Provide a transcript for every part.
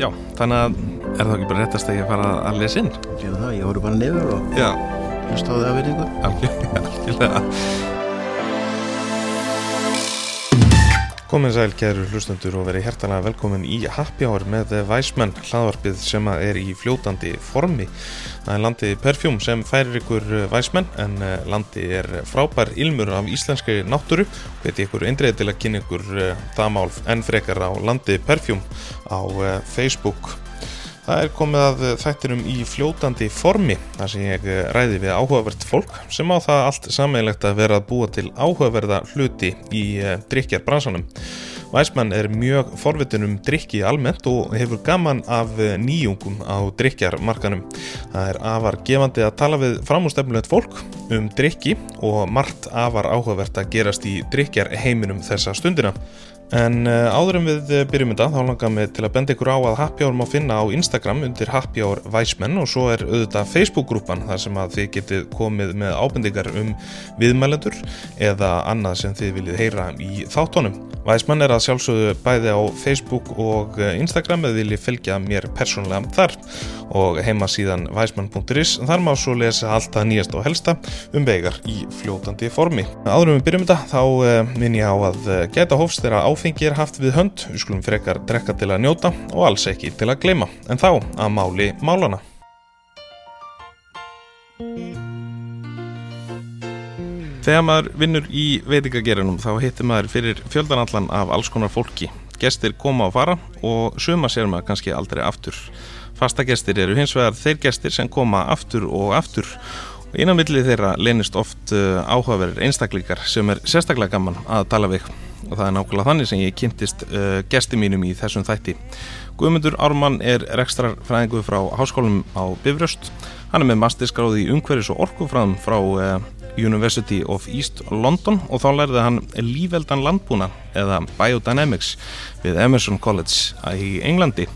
Já, þannig að er það ekki bara réttast að ég fara að lesa inn? Sér það, ég voru bara nefur og hlusta á það að verðingu. algjörlega, algjörlega. Komin sæl, kæru hlustendur og verið hjertalega velkomin í Happy Hour með Væsmenn hlaðvarpið sem er í fljótandi formi. Það er landið Perfjúm sem færir ykkur Væsmenn en eh, landið er frábær ilmur af íslenski náttúru. Hveti ykkur eindreið til að kynna ykkur eh, það mál en frekar á landið Perfjúm á eh, Facebook. Það er komið að þættinum í fljótandi formi þar sem ég ræði við áhugavert fólk sem á það allt sammeilegt að vera að búa til áhugaverða hluti í drikjarbransanum. Væsmann er mjög forvitin um drikki almennt og hefur gaman af nýjungum á drikjarmarkanum. Það er afar gefandi að tala við framústefnulegt fólk um drikki og margt afar áhugavert að gerast í drikjarheiminum þessa stundina. En uh, áður en við byrjum þetta þá langar mig til að benda ykkur á að Happy Hour má finna á Instagram undir Happy Hour Væsmenn og svo er auðvitað Facebook-grúpan þar sem að þið getið komið með ábendingar um viðmælendur eða annað sem þið viljið heyra í þáttónum. Væsmenn er að sjálfsögðu bæði á Facebook og Instagram eða viljið fylgja mér persónlega þar og heima síðan væsmann.is þar má svo lesa allt það nýjast og helsta um vegar í fljótandi formi. Áður en við byrjum þetta þá minn ég á að geta hófst þeirra áfengi er haft við hönd, við skulum frekar drekka til að njóta og alls ekki til að gleyma, en þá að máli málana. Þegar maður vinnur í veitingagerinum þá hittir maður fyrir fjöldanallan af alls konar fólki. Gestir koma og fara og suma sér maður kannski aldrei aftur. Fastagestir eru hins vegar þeir gestir sem koma aftur og aftur og innan millið þeirra leynist oft uh, áhugaverðir einstaklingar sem er sérstaklega gaman að tala við og það er nákvæmlega þannig sem ég kynntist uh, gesti mínum í þessum þætti. Guðmundur Ármann er rekstrarfræðingu frá Háskólum á Bifröst. Hann er með masterskráði í umhverfis og orkufræðum frá uh, University of East London og þá lærði hann lífveldan landbúna eða Biodynamics við Emerson College í Englandi.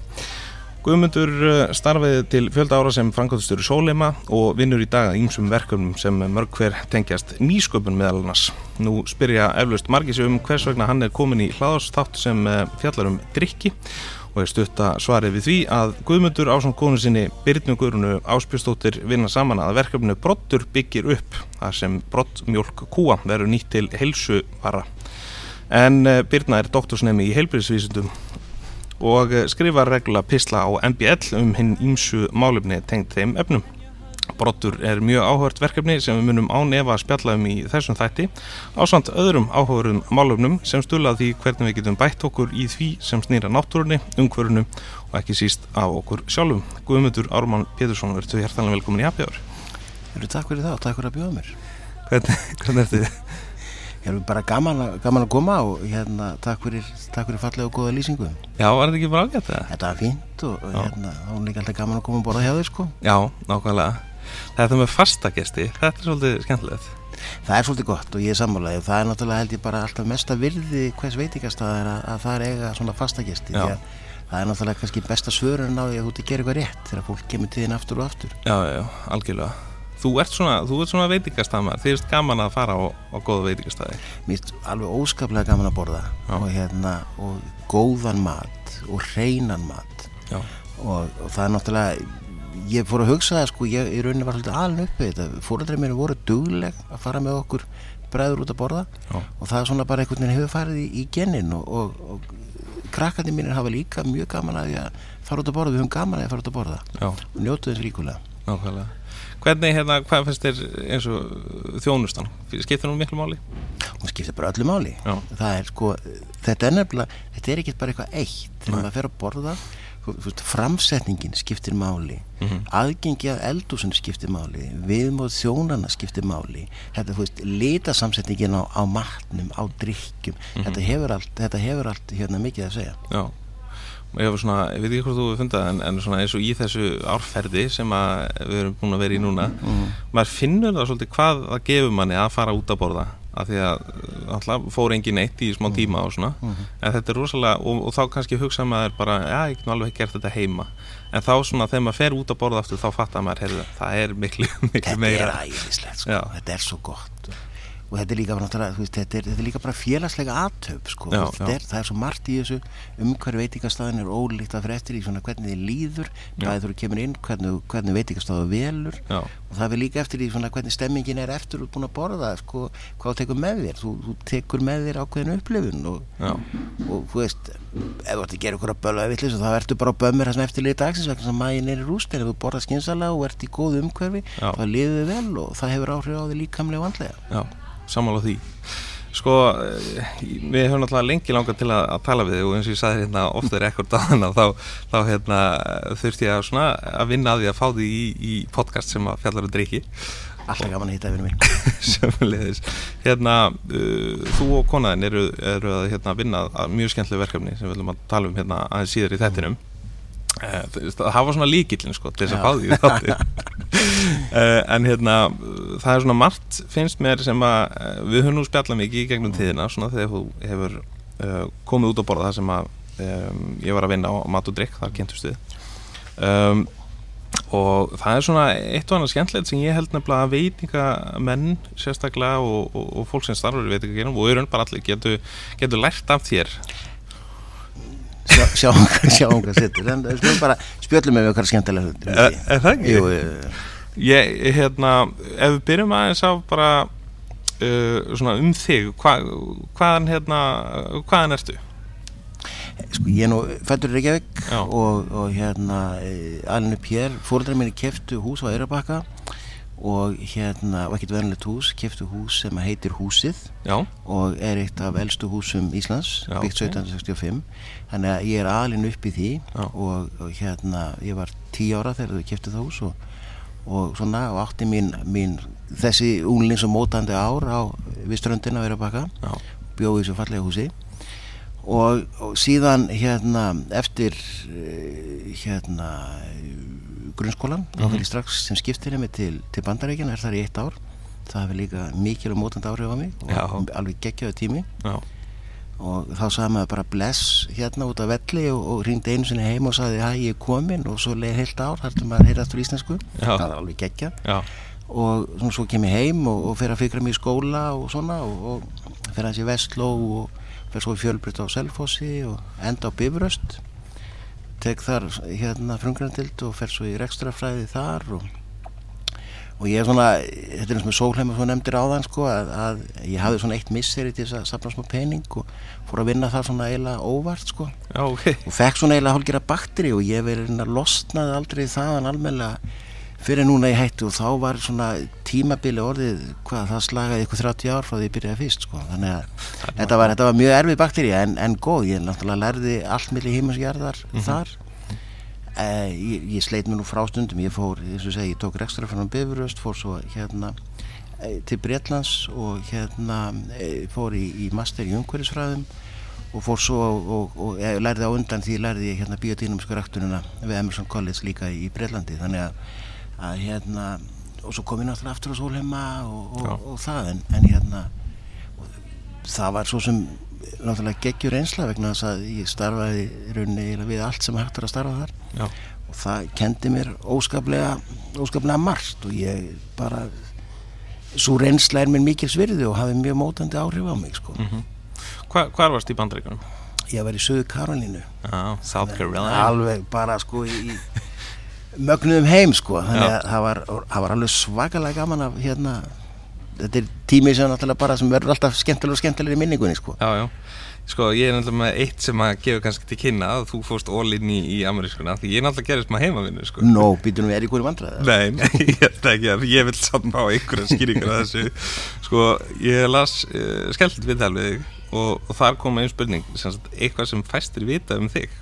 Guðmundur starfiði til fjölda ára sem framkvæmstur Sólema og vinnur í dag að ýmsum verkefnum sem mörg hver tengjast nýsköpun meðal annars. Nú spyrja eflaust margir sig um hvers vegna hann er komin í hlaðarstátt sem fjallar um drikki og er stutta svarið við því að Guðmundur á svona konu sinni Byrnu Guðrunu Áspjöstóttir vinna saman að verkefnu Brottur byggir upp þar sem brottmjólk kúa verður nýtt til heilsuvara. En Byrna er doktorsnemi í heilbyrðisvísundum og skrifa regla pisla á MBL um hinn ímsu málefni tengt þeim efnum. Brottur er mjög áhört verkefni sem við munum ánefa að spjalla um í þessum þætti á samt öðrum áhugurum málefnum sem stula því hvernig við getum bætt okkur í því sem snýra náttúrunni, umhverfunu og ekki síst af okkur sjálfum. Guðmundur Ármann Pétursson, verður þú hjertalega velkomin í Eru takk fyrir það og takk fyrir að bjóða mér. Hvernig, hvernig ertu þið? Ég er bara gaman, gaman að koma og hérna, takk fyrir, fyrir fallega og góða lýsingu. Já, var þetta ekki bara ágætt það? Þetta var fínt og Já. hérna, þá er líka alltaf gaman að koma og borða hjá þig sko. Já, nákvæmlega. Þetta með fastagesti, þetta er svolítið skemmtilegt. Það er svolítið gott og ég er sammálaðið og það er náttúrulega held ég bara alltaf mesta virði hvers veitingast að, að, að það er eiga svona fastagesti. Já. Það er náttúrulega kannski besta svörun á því að þú ert að gera eitthvað rétt þegar fólk kemur til þín aftur og aftur. Já, já, algjörlega. Þú ert svona, svona veitingastamar, þið erst gaman að fara á, á góða veitingastæði. Mér er alveg óskaplega gaman að borða og, hérna, og góðan mat og hreinan mat og, og það er náttúrulega, ég fór að hugsa það sko, ég í rauninni var svolítið alveg uppið þetta, fóröldrið mér voru dugleg að fara með okkur bræður út að borða Já. og það er svona bara einhvern veginn hefur farið í, í gennin og, og krakkandi mínir hafa líka mjög gaman að fara út að borða, við höfum gaman að fara út að borða Já. og njótu þess ríkulega. Nákvæmlega. Hvernig, hérna, hvað finnst þér eins og þjónustan? Skiptir hún miklu máli? Hún skiptir bara öllu máli. Er sko, þetta er nefnilega, þetta er ekki bara eitthvað eitt. Þegar maður fer að borða, framsetningin skiptir máli, mm -hmm. aðgengi að eldúsun skiptir máli, viðmóð þjónana skiptir máli, þetta, þú veist, litasamsetningin á, á matnum, á drikkjum, mm -hmm. þetta hefur allt, þetta hefur allt hérna mikið að segja. Já ég hef svona, ég veit ekki hvort þú hefur fundað en, en svona eins og í þessu árferði sem við erum búin að vera í núna mm. maður finnur það svolítið hvað það gefur manni að fara út að borða af því að alltaf fór engin eitt í smá tíma og svona, mm. en þetta er rosalega og, og þá kannski hugsa maður bara já, ég get nú alveg gert þetta heima en þá svona þegar maður fer út að borða aftur þá fattar maður heyrðu, það er miklu, miklu þetta meira er ægislegt, sko. þetta er svo gott og þetta er líka bara, veist, þetta er, þetta er líka bara félagslega aðtöp sko. Það, er, svo margt í þessu. Umhverju veitingastæðin er ólíkt að fyrir eftir í svona hvernig þið líður. Bæðið þú kemur inn, hvernig, hvernig veitingastæðu velur. Já. og það er líka eftir í svona hvernig stemmingin er eftir og búin að borða sko, hvað þú tekur með þér. Þú, þú tekur með þér ákveðinu upplifun og, og þú veist ef þú ert að gera ykkur að bölva eða þá ertu bara að bömmir það sem eftirlið dagsins vegna sem mægin er í rúst en ef þú borðar skynsala og ert í góðu umhverfi Já. þá liður þið vel og það hefur áhrif á því líkamlega og andlega. Já, sammála því. Sko, eh, við höfum náttúrulega lengi langað til að, að tala við þig og eins og ég sagði hérna ofta er ekkert á hana þá, þá hérna, þurfti ég að, svona, að vinna að því að fá því í, í podcast sem að fjallar um drikki Alltaf gaman að hitta yfir mig Sömmulegis Hérna, uh, þú og konaðin eru, eru að hérna, vinna að mjög skemmtileg verkefni sem við viljum að tala um hérna aðeins síðar í þettinum uh, Það var svona líkillin sko til þess að fá því í þáttinn. uh, En hérna, það er svona margt finnst mér sem að uh, við höfum nú spjallað mikið í gegnum tíðina svona þegar þú hefur uh, komið út á borða það sem að um, ég var að vinna á mat og drikk, þar kynntust við. Um, og það er svona eitt og annað skemmtilegt sem ég held nefnilega að veitingamenn sérstaklega og, og, og fólk sem starfur í veitingagerum og auðvitað bara allir getur getu lært af þér sjáum sjáum hvað sittur en spjöldum bara spjöldum með okkar skemmtilega hlutir Er, er það ekki? Jú, Ég, hérna, ef við byrjum aðeins á bara uh, svona um þig hva, hvaðan hérna hvaðan ertu? sko ég er nú fættur í Reykjavík og, og hérna alveg upp hér, fóreldrar minni keftu hús á Eirabakka og hérna, og ekkert verðanlegt hús keftu hús sem heitir Húsið Já, og er eitt af eldstu húsum Íslands Já, byggt ok. 1765 þannig að ég er alin upp í því og, og hérna ég var 10 ára þegar þau keftu það hús og, og svona og átti mín, mín þessi unglings og mótandi ár á við ströndina á Eirabakka já, bjóði þessu fallega húsi. Og, og síðan hérna eftir eh, hérna grunnskólan, þá fyrir strax sem skiptir mig til, til bandaríkjan, er þar í eitt ár. Það hefur líka mikil og mótandi áhrif á mig og Já. alveg geggjaðu tími. Já, og þá sagði maður bara bless hérna út af velli og, og ringdi einu sinni heim og sagði hæ ég er komin og svo leið heilt ár þar til maður heyrði aftur íslensku. Já. það var alveg geggja og svona, svo kem ég heim og, og fer að fikra mig í skóla og svona og, og fer að sé vestló og fer svo fjölbrytt á Selfossi og enda á Bifröst tek þar hérna frungrandild og fer svo í rekstrafræði þar og, og ég er svona þetta er eins með sólheim og svo nefndir áðan sko að, að ég hafði svona eitt misseri til þess að safna smá pening og fór að vinna það svona eiginlega óvart sko. Já, ok. Og fekk svona eiginlega hálfgerða bakteri og ég verið að losnaði aldrei þaðan almennilega fyrir núna í hættu og þá var svona tímabili orðið hvað það slagaði ykkur 30 ár frá því ég byrjaði fyrst sko. þannig að þetta var, þetta var mjög erfið bakteri en, en góð, ég náttúrulega lærði allt milli heimasgerðar þar. Eh, ég, ég sleit mér nú frá stundum. Ég fór, eins og segi, ég tók rekstra frá Bifuröst, fór svo hérna eh, til Breitlands og hérna eh, fór í, í master í umhverfisfræðum og fór svo og, og, og ég lærði á undan því lærði ég hérna biodynamísku ræktununa við Emerson College líka í Breitlandi þannig að, að hérna og svo kom ég náttúrulega aftur á Sólheima og, og, og það en, en hérna og það var svo sem náttúrulega geggjur einsla vegna þess að ég starfaði eiginlega við allt sem hægt er að starfa þar. Já, og það kendi mér óskaplega óskaplega margt og ég bara svo reynsla er mér mikil svirði og hafi mjög mótandi áhrif á mig sko. Hva, hvar varst í bandaríkunum? ég var í Suðu Karolínu. South Carolina. Alveg bara sko í mögnuðum heim sko. Þannig að það var, það var alveg svakalega gaman að hérna þetta er tími sem náttúrulega bara sem verður alltaf skemmtilega og skemmtilega í minningunni sko. Já, já. Sko, ég er náttúrulega með eitt sem að gefa kannski til kynna að þú fórst all-in í, í amerískuna því ég er náttúrulega gerist maður heimavinnu, sko. Nó, býtum við er í hverju vandræði Nei, ég held ekki að ég vil samt á einhverja skýringar að þessu. Sko, ég las uh, skellt viðtal við þig og, og þar kom einn spurning sem sagt, eitthvað sem fæstir vita um þig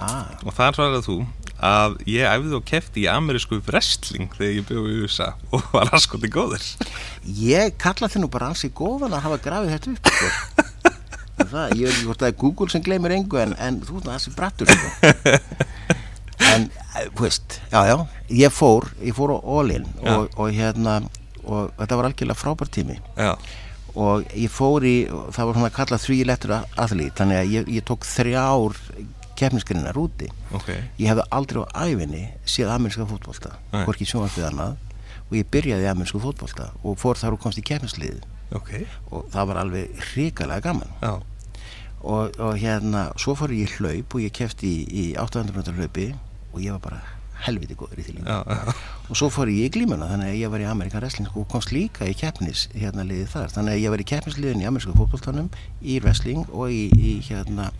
ah, og þar svaraði þú að ég æfði og kefti í amerísku wrestling þegar ég bjóði í USA og var raskoti góður. Ég kalla þið nú bara ansi góðan að hafa grafið þetta upp sko. það, Ég veit ekki hvort það er Google sem gleymir engu en, en þú veist það þessi brattur sko. En, eh, þú veist, já já Ég fór, ég fór á All-in og, og hérna og þetta var algjörlega frábær tími. Já, og ég fór í, það var svona kallað three letter athlete, þannig að ég, ég tók þrjár keppnisgrinnar úti. Ok. Ég hefði aldrei á æfinni séð ameríska fótbolta hvorki sjónvarpið annað. Og ég byrjaði í amerísku fótbolta og fór þar og komst í keppnislið okay. og það var alveg hrikalega gaman. Já. og, og hérna svo fór ég hlaup og ég kefti í, í 800 meter hlaupi og ég var bara helviti góður í því líka. Og svo fór ég í glímuna þannig að ég var í Amerikan Wrestling og komst líka í keppnis hérna liðið þar. Þannig að ég var í keppnisliðin í ameríska fókbóltanum í wrestling og í, í hérna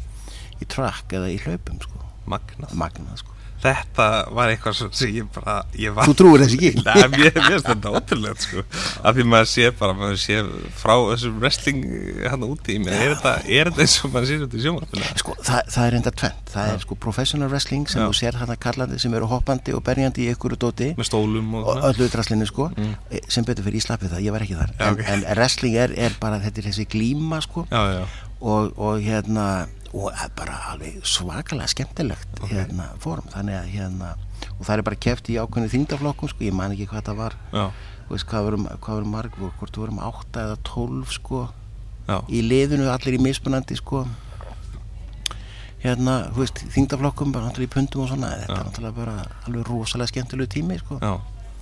í track eða í hlaupum sko. Magnað. Magnað sko þetta var eitthvað sem ég bara ég var, Þú trúir þessi ekki? Nei, mér finnst þetta ótrúlega sko af því maður sé bara, maður sé frá þessum wrestling hann úti í mér er þetta, er þetta eins og maður sé þetta í sjómarfina? Sko, það, það er enda tvent það er sko professional wrestling sem Já. þú sér hann að kallandi sem eru hoppandi og berjandi í ykkur dóti með stólum og, og öllu draslinni sko mm. sem betur fyrir íslapið það, ég var ekki þar Já, en, ok. en wrestling er, er bara, þetta er þessi glíma sko já, já, og, og hérna og bara alveg svakalega skemmtilegt hérna form. Þannig að hérna og það er bara keft í ákveðinu þingdaflokkum sko, ég man ekki hvað það var. Já, Þú veist, hvað vorum, hvað vorum marg hvort vorum átta eða tólf sko já, í liðinu allir í mismunandi sko. Hérna, þú veist, þingdaflokkum bara náttúrulega í pundum og svona þetta er náttúrulega bara alveg rosalega skemmtilegu tími sko. Já,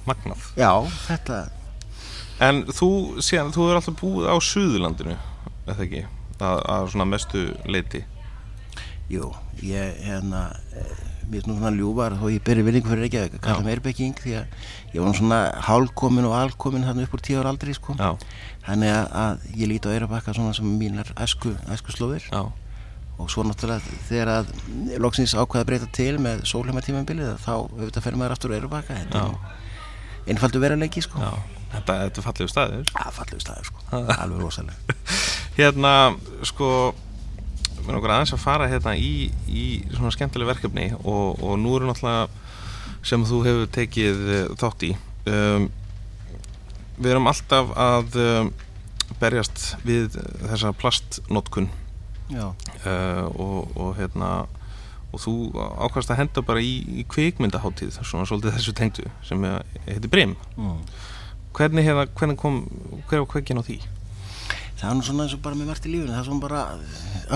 magnað. Já, þetta en þú, síðan, þú er alltaf búið á Suðurlandinu, eða ekki? Að, að svona mestu leiti Jú, ég hérna eh, mér er nú svona ljúvar þó ég beri virðingu fyrir Reykjavík að kalla Já. mig erbekking því að ég var svona hálkomin og alkomin þarna upp úr tíu ára aldri sko. Já, þannig að, að ég líti á Eirabakka svona sem mínar æsku, æsku slóðir já, og svo náttúrulega þegar að loksins ákvaða að breyta til með sólheima tímabilið þá auðvitað fer maður aftur á Eirabakka þetta er einfaldur veruleiki sko. Já. Þetta, þetta er fallegu staður. Að fallegu staður sko, alveg rosalega hérna, sko mér er okkur aðeins að fara hérna í, í svona skemmtileg verkefni og, og nú eru náttúrulega sem þú hefur tekið eh, þátt í um, við erum alltaf að um, berjast við þessa plastnotkun uh, og, og hérna og þú ákvæmst að henda bara í, í kvikmyndaháttíð svona svolítið þessu tengdu sem heitir Brim mm. hvernig, hérna, hvernig kom hver var kvekin á því? Það er nú svona eins og bara með margt í lífinu það er svona bara,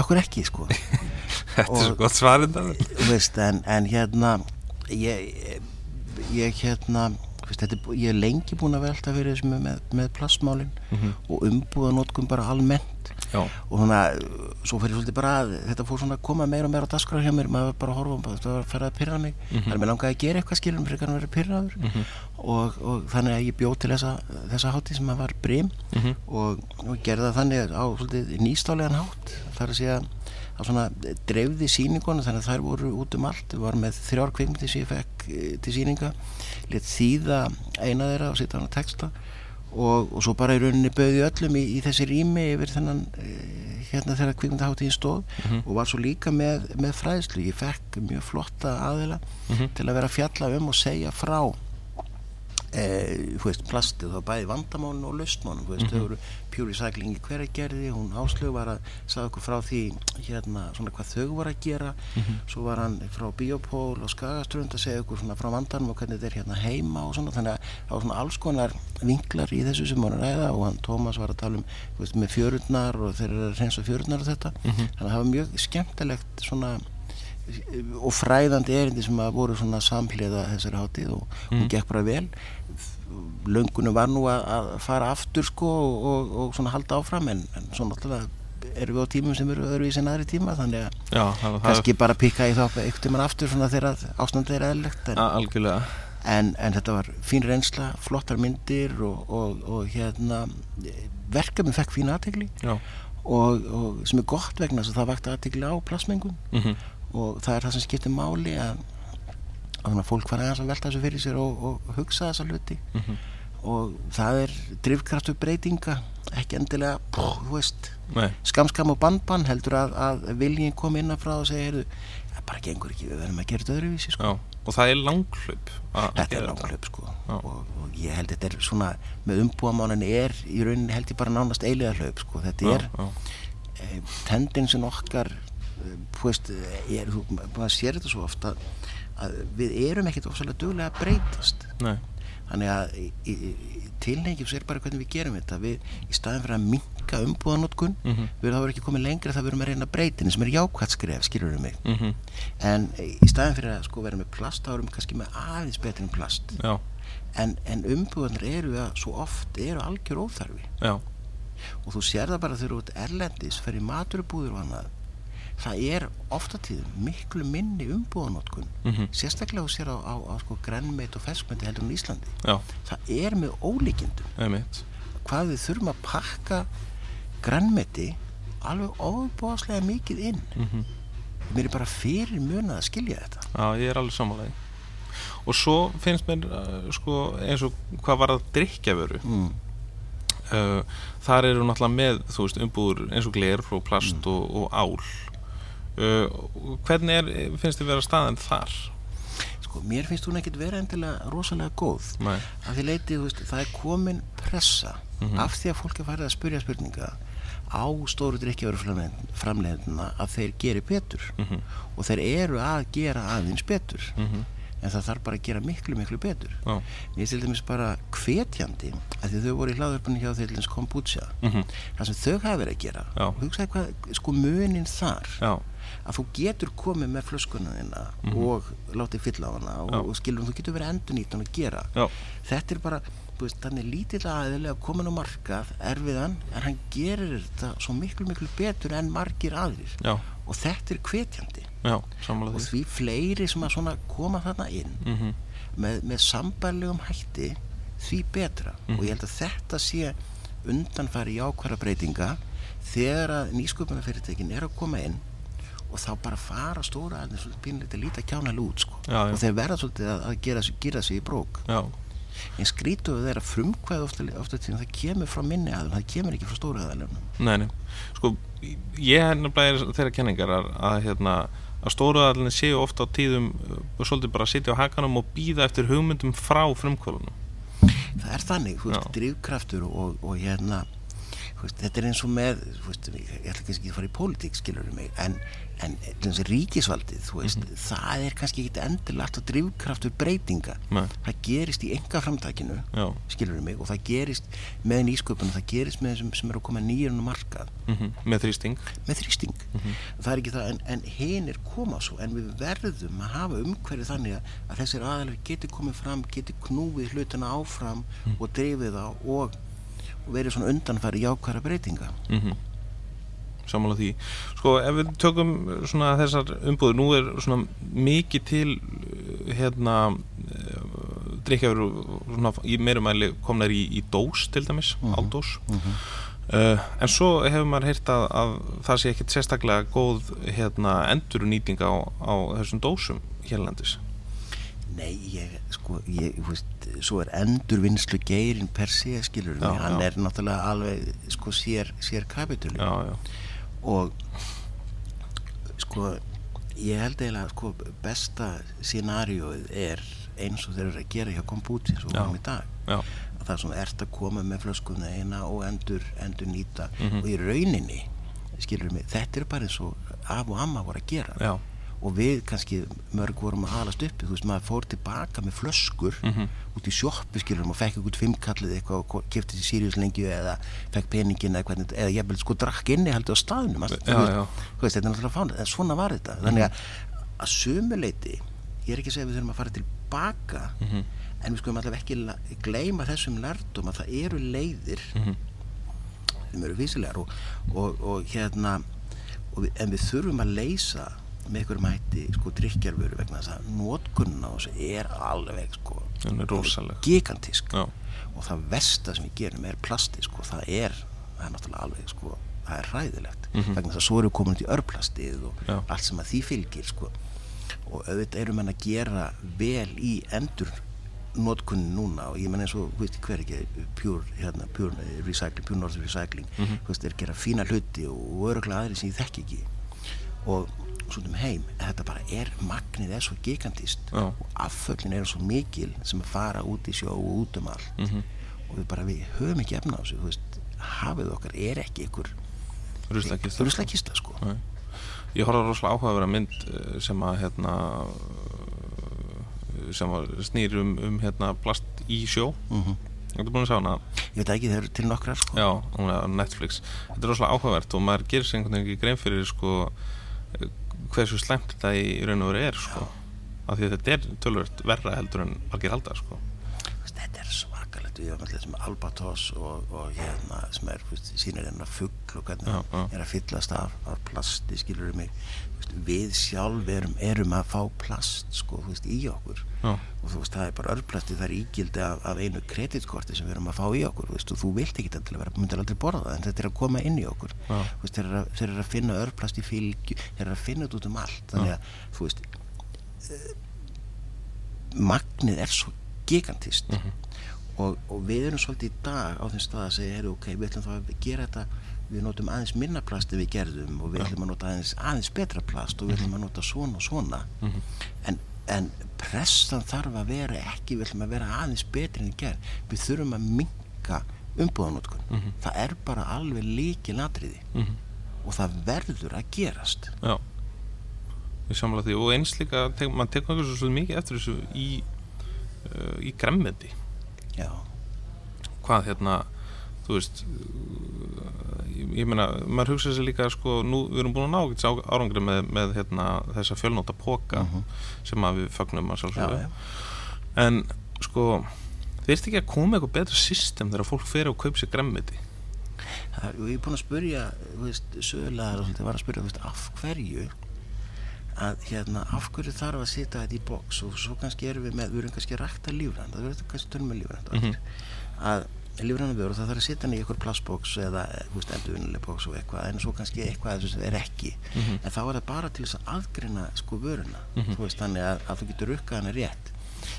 okkur ekki sko. Þetta er Og- svo gott veist, en, en hérna ég, ég hérna veist, þetta er, ég er lengi búin að velta fyrir þessu með, með plastmálin Mhm. og umbúðanótkun bara almennt Já, og svona, svo fyrir svolítið bara að þetta fór svona að koma meira og meira á daskrar hjá mér. Maður bara að horfa, og þetta var að fara að pyrra mig. Mhm. þannig að mér langaði að gera eitthvað skilum fyrir að vera pyrraður og, og þannig að ég bjóð til þessa, þessa hátíð sem að var brim. Mhm. og, og gerði það þannig á svolítið nýstálegan hátt. Þar að segja að svona dreifði sýningunum þannig að þær voru út um allt. Var með þrjár kvikmyndir sem ég fekk eh, til sýninga. Lit þýða eina þeirra og setja hann að texta og, og svo bara í rauninni bauði öllum í, í þessi rými yfir þennan eh, hérna þegar kvikmyndaháttíðin stóð og var svo líka með, með fræðslu. Ég fekk mjög flotta aðila til að vera að fjalla um og segja frá e, þú veist, plastið, var bæði vandamálun og veist, þau voru Pure Recycling í hverja gerði, hún áslög var að sagði okkur frá því, hérna svona hvað þau voru að gera, svo var hann frá Biopól og Skagaströnd að segja okkur svona frá vandanum og hvernig þetta er hérna heima og svona, þannig að það var svona alls konar vinklar í þessu sem voru að ræða og hann Tómas var að tala um, veist, með fjörurnar og þeir eru að reynsa fjörurnar og þetta, þannig að það var mjög skemmtilegt svona og fræðandi erindi sem að voru svona samhliða þessari hátíð og hún gekk bara vel. Löngunum var nú að, að fara aftur sko og, og, og svona halda áfram en, en svo náttúrulega erum við á tímum sem eru öðruvísi en aðri tíma þannig að Já, það, kannski bara pikka í þá einhvern tímann aftur svona þegar ástandið er eðlilegt en, það algjörlega. en, en þetta var fín reynsla, flottar myndir og, og, og hérna verkefni fekk fín aðtegli og, og sem er gott vegna þess að það vakti aðtegli á plasmengun mhm, og það er það sem skiptir máli að, að fólk fara aðeins að velta þessu fyrir sér og, og hugsa þessa hluti. Mhm. Og það er drifkraftur breytinga ekki endilega, skamskam og bandbann heldur að, að viljinn kom innan frá og segja heyrðu, það bara gengur ekki, við verðum að gera þetta öðruvísi sko. já, og það er langhlaup að þetta er langklöp sko. Og, og ég held þetta er svona með umbúamánan er í rauninni held ég bara nánast eiliga hlaup sko, þetta Já, er já, e, tendensin okkar veist, er, þú, maður sér þetta svo ofta að við erum ekkit ofsalega duglega að breytast. Nei, þannig að tilhengjum sér bara hvernig við gerum þetta. Við í staðin fyrir að minka umbúðanótkun Mhm. við erum þá verið ekki komið lengra það við erum að reyna breytin sem er jákvætt skref, skilur við mig? Mhm, en í staðin fyrir að sko vera með plast þá erum við kannski með aðeins betur en plast. Já, en, en umbúðanir eru að svo oft eru algjör óþarfi. Já, og þú sér það bara þegar þú ert erlendis fyrir maturubúður og annað það er ofta tíðum miklu minni umbúðanótkun mm -hmm. sérstaklega þú sér á, á, á sko grænmeit og ferskmeti heldur en Íslandi. Já, það er með ólíkindum. Hvað við þurfum að pakka grænmeti alveg óbúðslega mikið inn. Mm mér er bara fyrir munað að skilja þetta. Já, ég er alveg sammálaði og svo finnst mér uh, sko, eins og hvað var það drikkjavöru mm. uh, þar eru náttúrulega með veist umbúður eins og gler og plast og, og ál uh, hvernig er, finnst þið vera staðan þar? sko, mér finnst hún ekkit vera endilega rosalega góð Nei. að því leiti, veist, það er komin pressa Mhm. af því að fólk er farið að spyrja spurninga á stóru drikkjavöru framleiðina að þeir geri betur Mm og þeir eru að gera aðeins betur -hmm. en það þarf bara að gera miklu miklu betur Já. er til dæmis bara hvetjandi að því þau voru í hlaðverpunni hjá þeir til dæmis kombucha Mm það sem þau hafa verið að gera Já. hugsaði hvað, sko munin þar Já, að þú getur komið með flöskuna þina Mhm. og látið fylla á hana og, og skilum þú getur verið endur nýtt að gera. Já, þetta er bara, veist, þannig lítill aðeinslega komin á markað, erfiðan en hann gerir þetta svo miklu miklu betur en margir aðrir. Já, og þetta er hvetjandi. Já, og því. fleiri sem að svona koma þarna inn mm -hmm. með, með sambærlegum hætti því betra. Mhm. og ég held að þetta sé undanfari jákværa breytinga þegar að nýsköpunarfyrirtekin er að koma inn og þá bara fara stóra aðeins svolítið pínlítið að líta kjánalega út sko. Já, já. og þeir verða svolítið að, að gera, sig- gera sig í brók. Já, en skrítuðu þeirra frumkvæð ofta, ofta tíðan það kemur frá minni aðeins það kemur ekki frá stóra aðeins Sko, ég er nefnilega þeirra kenningar að, að hérna að stóruðalinn séu ofta á tíðum uh, svolítið bara að sitja á hakanum og býða eftir hugmyndum frá frumkvölunum það er þannig, þú veist, drivkraftur og, og hérna þetta er eins og með veist, ég ætla ekki að fara í pólitík skilur mig, en, en þessi ríkisvaldið, veist, Mhm. það er kannski ekki endilega alltaf drivkraftur breytinga. Nei, það gerist í enga framtækinu mig, og það gerist með nýsköpunum, það gerist með þessum sem eru að koma nýjum á markað. Mm með þrýsting. Með þrýsting. Mhm. það er ekki það, en, en hinir koma svo en við verðum að hafa umhverfið þannig að, að þessir aðalega geti komið fram geti knúið hlutina áfram Mhm. og drifið þá og, og verið svona undanfæri jákværa breytinga mm Sammála því Sko, ef við tökum svona þessar umbúður nú er svona mikið til uh, hérna uh, drikkjafur svona í meirumæli komnar í, í dós til dæmis, Mhm. áldós Mhm. uh, en svo hefur maður heyrt að, að það sé ekkit sérstaklega góð hérna endurunýting á, á þessum dósum hérlandis Nei, ég, sko, ég, þú veist, svo er endurvinnslu geirin per sé, skilur mig, hann já. er náttúrulega alveg, sko, sér, sér kapituli Já, já, og sko, ég held eiginlega, sko, besta scenarióið er eins og þeir eru að gera hjá Kombuti svo Já. um í dag. Já, að það sem ert að koma með flöskuna eina og endur, endur nýta. Mhm. og í rauninni, skilur mig, þetta er bara eins og af og amma voru að gera. Já og við kannski mörg vorum að alast uppi þú veist maður fór tilbaka með flöskur Mhm. út í sjoppu skilurum og fekk eitthvað fimmkallið eitthvað og kefti sér Sirius lengju eða fekk peningin eða hvernig eða ég sko drakk inni heldur á staðnum Já, já. veist, þetta er náttúrulega fánu en svona var þetta þannig að að sumuleiti ég er ekki að segja að við þurfum að fara tilbaka Mhm. en við skulum allavega ekki gleyma þessum lærdum að það eru leiðir Mhm. þeim eru vísilegar og, og, og hérna og við, en við þurfum að leysa með einhverjum hætti sko drikkjarvöru vegna þess að notkunna á þessu er alveg sko er gigantísk. Já, og það versta sem við gerum er plasti sko, það er, það er náttúrulega alveg sko, það er hræðilegt. Mhm. vegna þess að svo eru komin út í örplastið og Já. allt sem að því fylgir sko. Og auðvitað eru menn að gera vel í endur notkunni núna og ég menn eins og, veist, hver ekki pure, hérna, pure recycling, pure north recycling. Mhm. þú veist, er að gera fína hluti og öruglega aðri sem ég þekki ekki. Og svona um heim, en þetta bara er magnið er svo gigantist Já. og afföllin eru svo mikil sem að fara út í sjó og út um allt. Mhm. og við bara, við höfum ekki efna á þessu þú hafið okkar er ekki ykkur ruslakista ruslakista sko. Nei. Ég horfði á rosalega áhugaverða mynd eh, sem að hérna eh, sem að snýr um, um hérna plast í sjó. Mm Þetta er búin að sjá hana? Ég veit ekki, þeir eru til nokkrar sko. Já, hún er á Netflix. Þetta er rosalega áhugavert og maður gerir sig einhvern veginn ekki grein fyrir sko hversu slæmt þetta í raun og veru er sko. Af því að þetta er tölvöld verra heldur en margir halda sko. Þetta er svakalegt við erum allir sem Albatross og, og hérna sem er, sínir hérna fuggl og hvernig já. er að fyllast af, af plasti, skilur við mig við sjálf erum, erum að fá plast sko, fúst, í okkur. Já. og þú veist, það er bara örplasti, það er ígildi af, af einu kreditkorti sem við erum að fá í okkur og þú vilt ekki til að vera, myndir aldrei borða það en þetta er að koma inn í okkur. Þeir eru að, er að finna örplasti fylgju þeir eru að finna þetta út um allt. Þannig að, þú veist uh, magnið er svo gigantist. Mm -hmm og, og við erum svolítið í dag á þeim stað að segja, hey, ok, við ætlum þá að gera þetta við notum aðeins minna plast við gerðum og við ætlum að nota aðeins, aðeins betra plast og við ætlum að nota svona og svona. Mm -hmm. en, en pressan þarf að vera ekki, við ætlum að vera aðeins betri en gerð, við þurfum að minka umbúðanótkun, mm -hmm. það er bara alveg líki ladriði mm -hmm. og það verður að gerast. Já, ég samla því. Og eins líka, mann tekur ekki svo mikið eftir þessu í, uh, í gremmeti Já. hvað hérna þú veist ég, meina, maður hugsa sér líka sko, nú, við erum búin að ná árangri með, með hérna, þessa fjölnóta póka uh mhm. -huh. sem að við fagnum að sjálfsögðu en sko þeirst ekki að koma eitthvað betra system þegar fólk fer og kaup sér gremmiti ég er búin að spurja sögulega, það var að spurja veist, af hverju að hérna af hverju þarf að sita þetta í bóks og svo kannski erum við með, við erum kannski að rækta lífrænd, það verður kannski törnum með lífrænd mm -hmm. að lífrændum verður það þarf að sita hann í einhver plastbóks eða endurvinnileg bóks og eitthvað en svo kannski eitthvað sem er ekki mm -hmm. en þá er það bara til þess að aðgreina sko vöruna, mm -hmm. þú veist þannig að, að þú getur rukkað hann rétt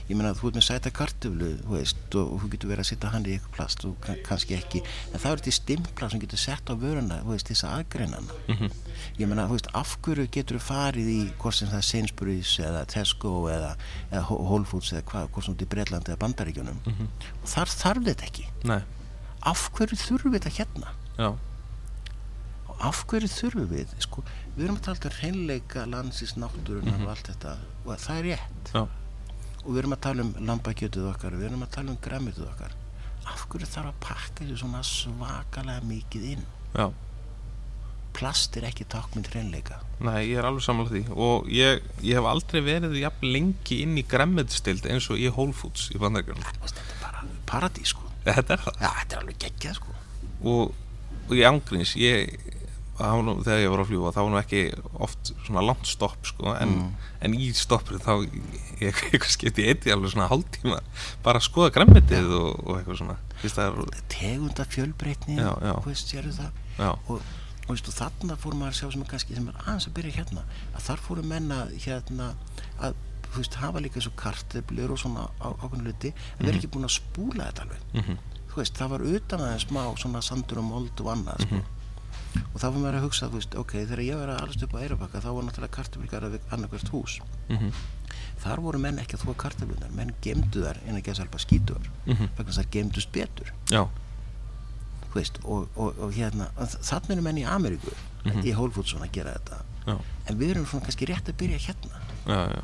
ég meina þú ert með sæta kartöflu veist, og, þú getur verið að setja hann í eitthvað plast og kannski ekki, en það er til stimpla sem getur sett á vöruna þess að aðgreina hann mm -hmm. ég meina, þú veist, af hverju getur þú farið í hvort sem það er Sainsbury's eða Tesco eða, eða Whole Foods eða hvað, hvort sem þú ert í Breitlandi eða Bandaríkjunum mm -hmm. og þar þarf þetta ekki Nei. af hverju þurfum við þetta hérna Já. og af hverju þurfum við sko, við erum að tala um reynleika landsins náttúrunar mm -hmm. og allt þetta og það er rétt Já og við erum að tala um lambakjötuð okkar við erum að tala um græmituð okkar. Af hverju þarf að pakka þessu svona svakalega mikið inn? Já. plast er ekki takkmynd hreinleika. Nei, ég er alveg samanlega því. Og ég, ég hef aldrei verið jafn lengi inn í græmitustild eins og í Whole Foods í bandaríkjum Þetta er bara paradís sko. Þetta er það? Já, þetta er alveg geggjað sko. Og, og ég ángríns ég nú, þegar ég var að fljúa þá var nú ekki oft svona langt stopp sko, en, mm. en í stoppur þá ég, ég skipti eitt í alveg svona hálftíma bara að skoða græmitið og, og eitthvað svona. Tegunda fjölbreytni og, og þannig fór maður að sjá sem er kannski sem er aðeins að byrja hérna að þar fóru menna hérna að veist, hafa líka svo karteblur og svona ákveðinu luti en mm -hmm. verður ekki búin að spúla þetta alveg. Mm -hmm. veist, það var utan aðeins smá svona sandur og mold og annað sko. Mhm og þá fyrir maður að hugsa, veist, ok, þegar ég var að allast upp á Eirabakka þá var náttúrulega kartablikar af annarkvært hús mm -hmm. þar voru menn ekki að þóa kartablunar menn gemdu þar en ekki að salpa skítuar mm -hmm. vegna þar gemdust betur veist, og, og, og hérna þannig er menn í Ameríku mm -hmm. í Foods að gera þetta já. en við erum svona kannski rétt að byrja hérna já, já.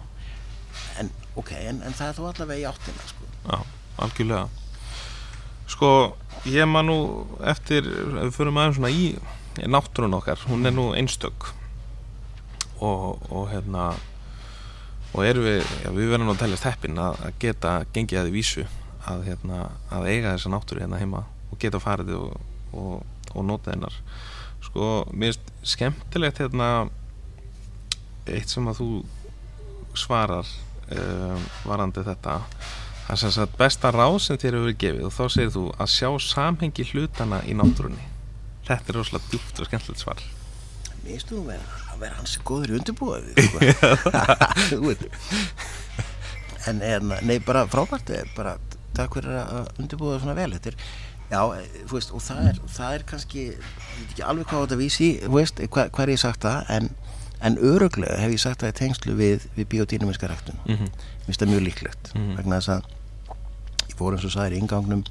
en ok, en, en það er þó allavega í áttina sko. Já, algjörlega Sko, ég maður nú eftir, ef við förum aðeins svona í náttúrun okkar, hún er nú einstök. Og, og hérna og erum við, já, við verðum að tellast heppin að, að geta gengið að því vísu að, hérna, að eiga þessa náttúru hérna heima og geta farið og, og, og nota hennar. Sko, mér er skemmtilegt hérna eitt sem að þú svarar um, varandi þetta. Það er sem sagt besta ráð sem þér hefur gefið og þá segir þú að sjá samhengi hlutana í náttúrunni Þetta er rosalega djúpt og skemmtilegt svar Mér finnst þú að vera hans góður undirbúið en, en nei bara frábært bara takk fyrir að undirbúða svona vel þetta er Já, þú veist, og það er, það er kannski, ég veit ekki alveg hvað þetta vísi, þú veist, hvað, hvað er ég sagt það, en, en öruglega hef ég sagt það í tengslu við, við biodýnumiska ræktun. Mm -hmm. Mér finnst það mjög líklegt, mm -hmm. vegna þess að ég fór eins og sagði í ingangnum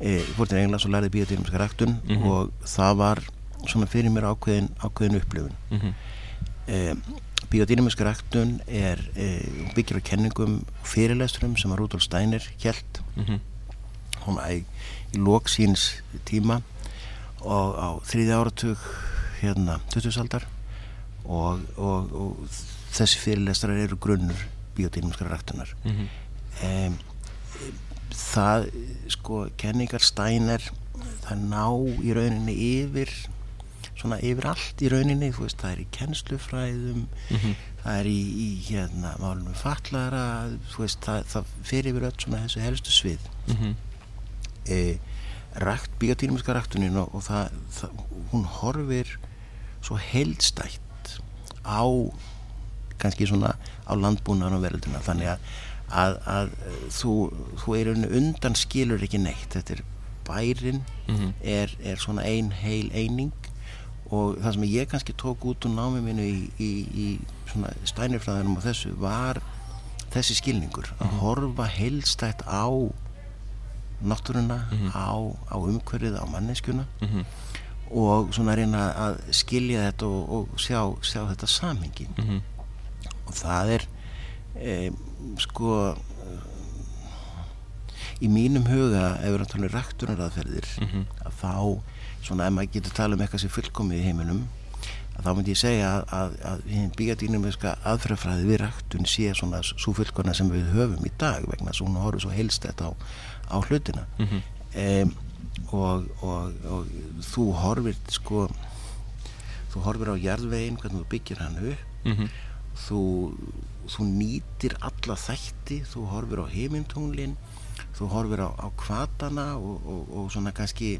ég fór til Englands og lærði biodynamiska ræktun mm -hmm. og það var svona fyrir mér ákveðin, ákveðin upplifun mm -hmm. e, biodynamiska ræktun er e, byggir á kenningum fyrirlesturum sem að Rudolf Steiner held mm -hmm. hún æg í lóksíns tíma og á þrýði áratug hérna 2000-aldar og, og, og þessi fyrirlestrar eru grunnur biodynamiska ræktunar e, það sko kenningar Steiner það ná í rauninni yfir svona yfir allt í rauninni veist, það er í kennslufræðum mm -hmm. það er í, í hérna málunum fallara veist, það, það fyrir yfir öll svona þessu helstu svið mm -hmm. e, rækt, biotínumíska ræktunin og, og það, það, hún horfir svo heldstætt á kannski svona á landbúnaðan og verðilduna þannig að, að, að þú, þú er undan skilur ekki neitt þetta er bærin mm -hmm. er, er svona ein heil eining og það sem ég kannski tók út úr námið minu í, í, í svona stænirfræðinum og þessu var þessi skilningur að mm -hmm. horfa heilstætt á náttúruna mm -hmm. á, á umhverfið, á manneskjuna mm -hmm. og svona reyna að skilja þetta og, og sjá, sjá þetta samhengi mhm. og það er e, sko í mínum huga ef við erum að tala um ræktunaraðferðir mhm. að þá svona ef maður getur tala um eitthvað sem fullkomið í heiminum þá myndi ég segja að, að, að bíadýnumiska aðfrafræði við ræktun sé svona svo fullkona sem við höfum í dag vegna þess að hún horfður svo heilstætt á, á hlutina mm -hmm. um, og, og, og þú horfir sko þú horfir á jarðvegin hvernig þú byggir hann upp mm -hmm. þú, þú nýtir alla þætti þú horfir á heimintunglin þú horfir á, á kvatana og, og svona kannski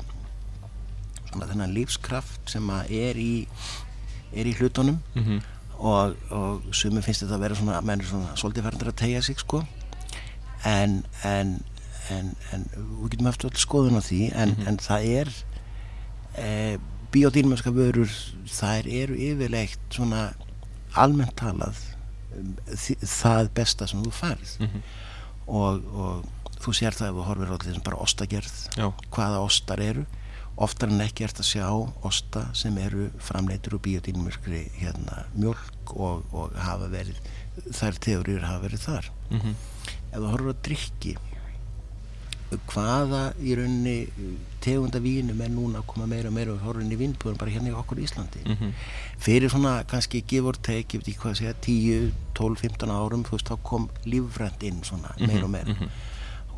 svona þennan lífskraft sem er í, er í hlutunum mm -hmm. og, og sumi finnst þetta að vera svona, menn er svona svolítið færður að tegja sig sko en, en, en, en við getum eftir allir skoðun á því en, mm -hmm. en það er e, biodýnmennska vörur þær eru yfirlegt svona almennt talað það besta sem þú færð mm -hmm. og, og þú sér það ef þú horfir á því sem bara ostagerð Já. hvaða ostar eru oftar en ekki ert að sjá osta sem eru framleitur úr biodínumörkri hérna mjölk og, og hafa verið þær teóriur hafa verið þar mm -hmm. ef þú horfur að drikki hvaða í rauninni tegunda vínum er núna að koma meira og meira og horfur inn í vínbúðun bara hérna í okkur í Íslandi mm -hmm. fyrir svona kannski or take, ég veit ekki hvað að segja 10, 12, 15 árum þú veist þá kom lífrænt inn svona meira og meira mm -hmm.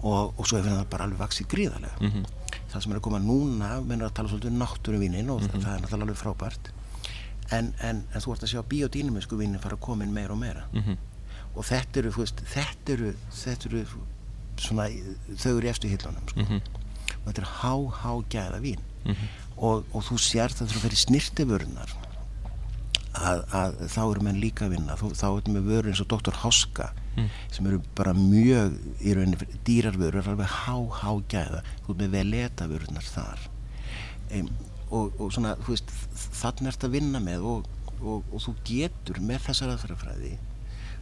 og, og svo er það bara alveg vaksið gríðarlega mhm það sem er að koma núna mennur að tala svolítið um náttúruvínin og mm -hmm. það er náttúrulega alveg frábært en, en, en þú ert að sjá biodýnumisku vínin fara að koma inn meira og meira mm -hmm. og þetta eru, veist, þetta eru þetta eru svona þau eru eftir hillunum sko. mm -hmm. og þetta er há, há gæða vín mhm. og, og þú sér það þú fyrir snirtiförnar að, að þá eru menn líka að vinna þá, þá erum við vörur eins og doktor Háska mm. sem eru bara mjög í rauninni dýrarvörur alveg há, há gæða þú veist með veleta vörunar þar um, og, og svona þú veist þannig ert að vinna með og, og, og þú getur með þessar aðferðafræði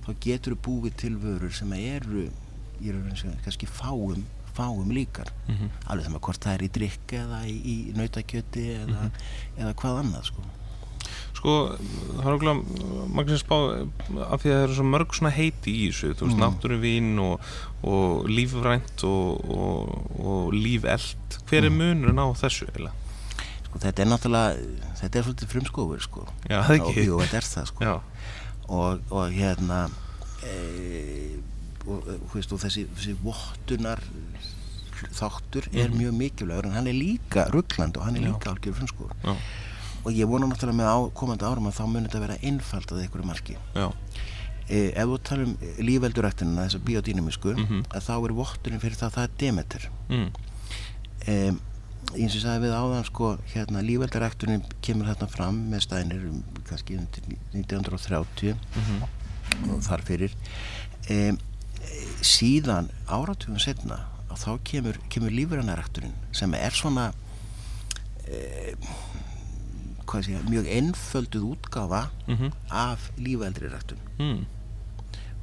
þá getur þú búið til vörur sem eru í rauninni kannski fáum fáum líkar mm -hmm. alveg þannig að hvort það er í drikk eða í, í nautakjöti eða, mm -hmm. eða hvað annað sko Sko, það er okkur magnir spá af því að það eru svo mörg svona heiti í þessu, þú veist, mm. náttúruvín og, og lífrænt og, og, og lífeld hver er mm. munurinn á þessu eiginlega? Sko, þetta er náttúrulega þetta er svolítið frumskófur, sko Já, það ekki Jú, þetta er það, sko og hérna e, og veist, þessi, þessi vottunar þáttur er mm. mjög mikilvægur en hann er líka ruggland og hann er líka algjör frumskófur Já og ég vona náttúrulega með á, komandi árum að þá munir þetta vera einfald að einhverju marki e, ef þú tala um lífveldurættinina þess að biodýnumisku mm -hmm. að þá er votturinn fyrir það að það er demeter mm. e, eins og ég sagði við áðan sko hérna lífveldurættunin kemur þarna fram með stænir um kannski 1930 mm -hmm. og þar fyrir e, síðan áratugum setna og þá kemur, kemur lífverðanarættunin sem er svona eða sé, mjög ennfölduð útgafa mm -hmm. af lífældri rættun mm.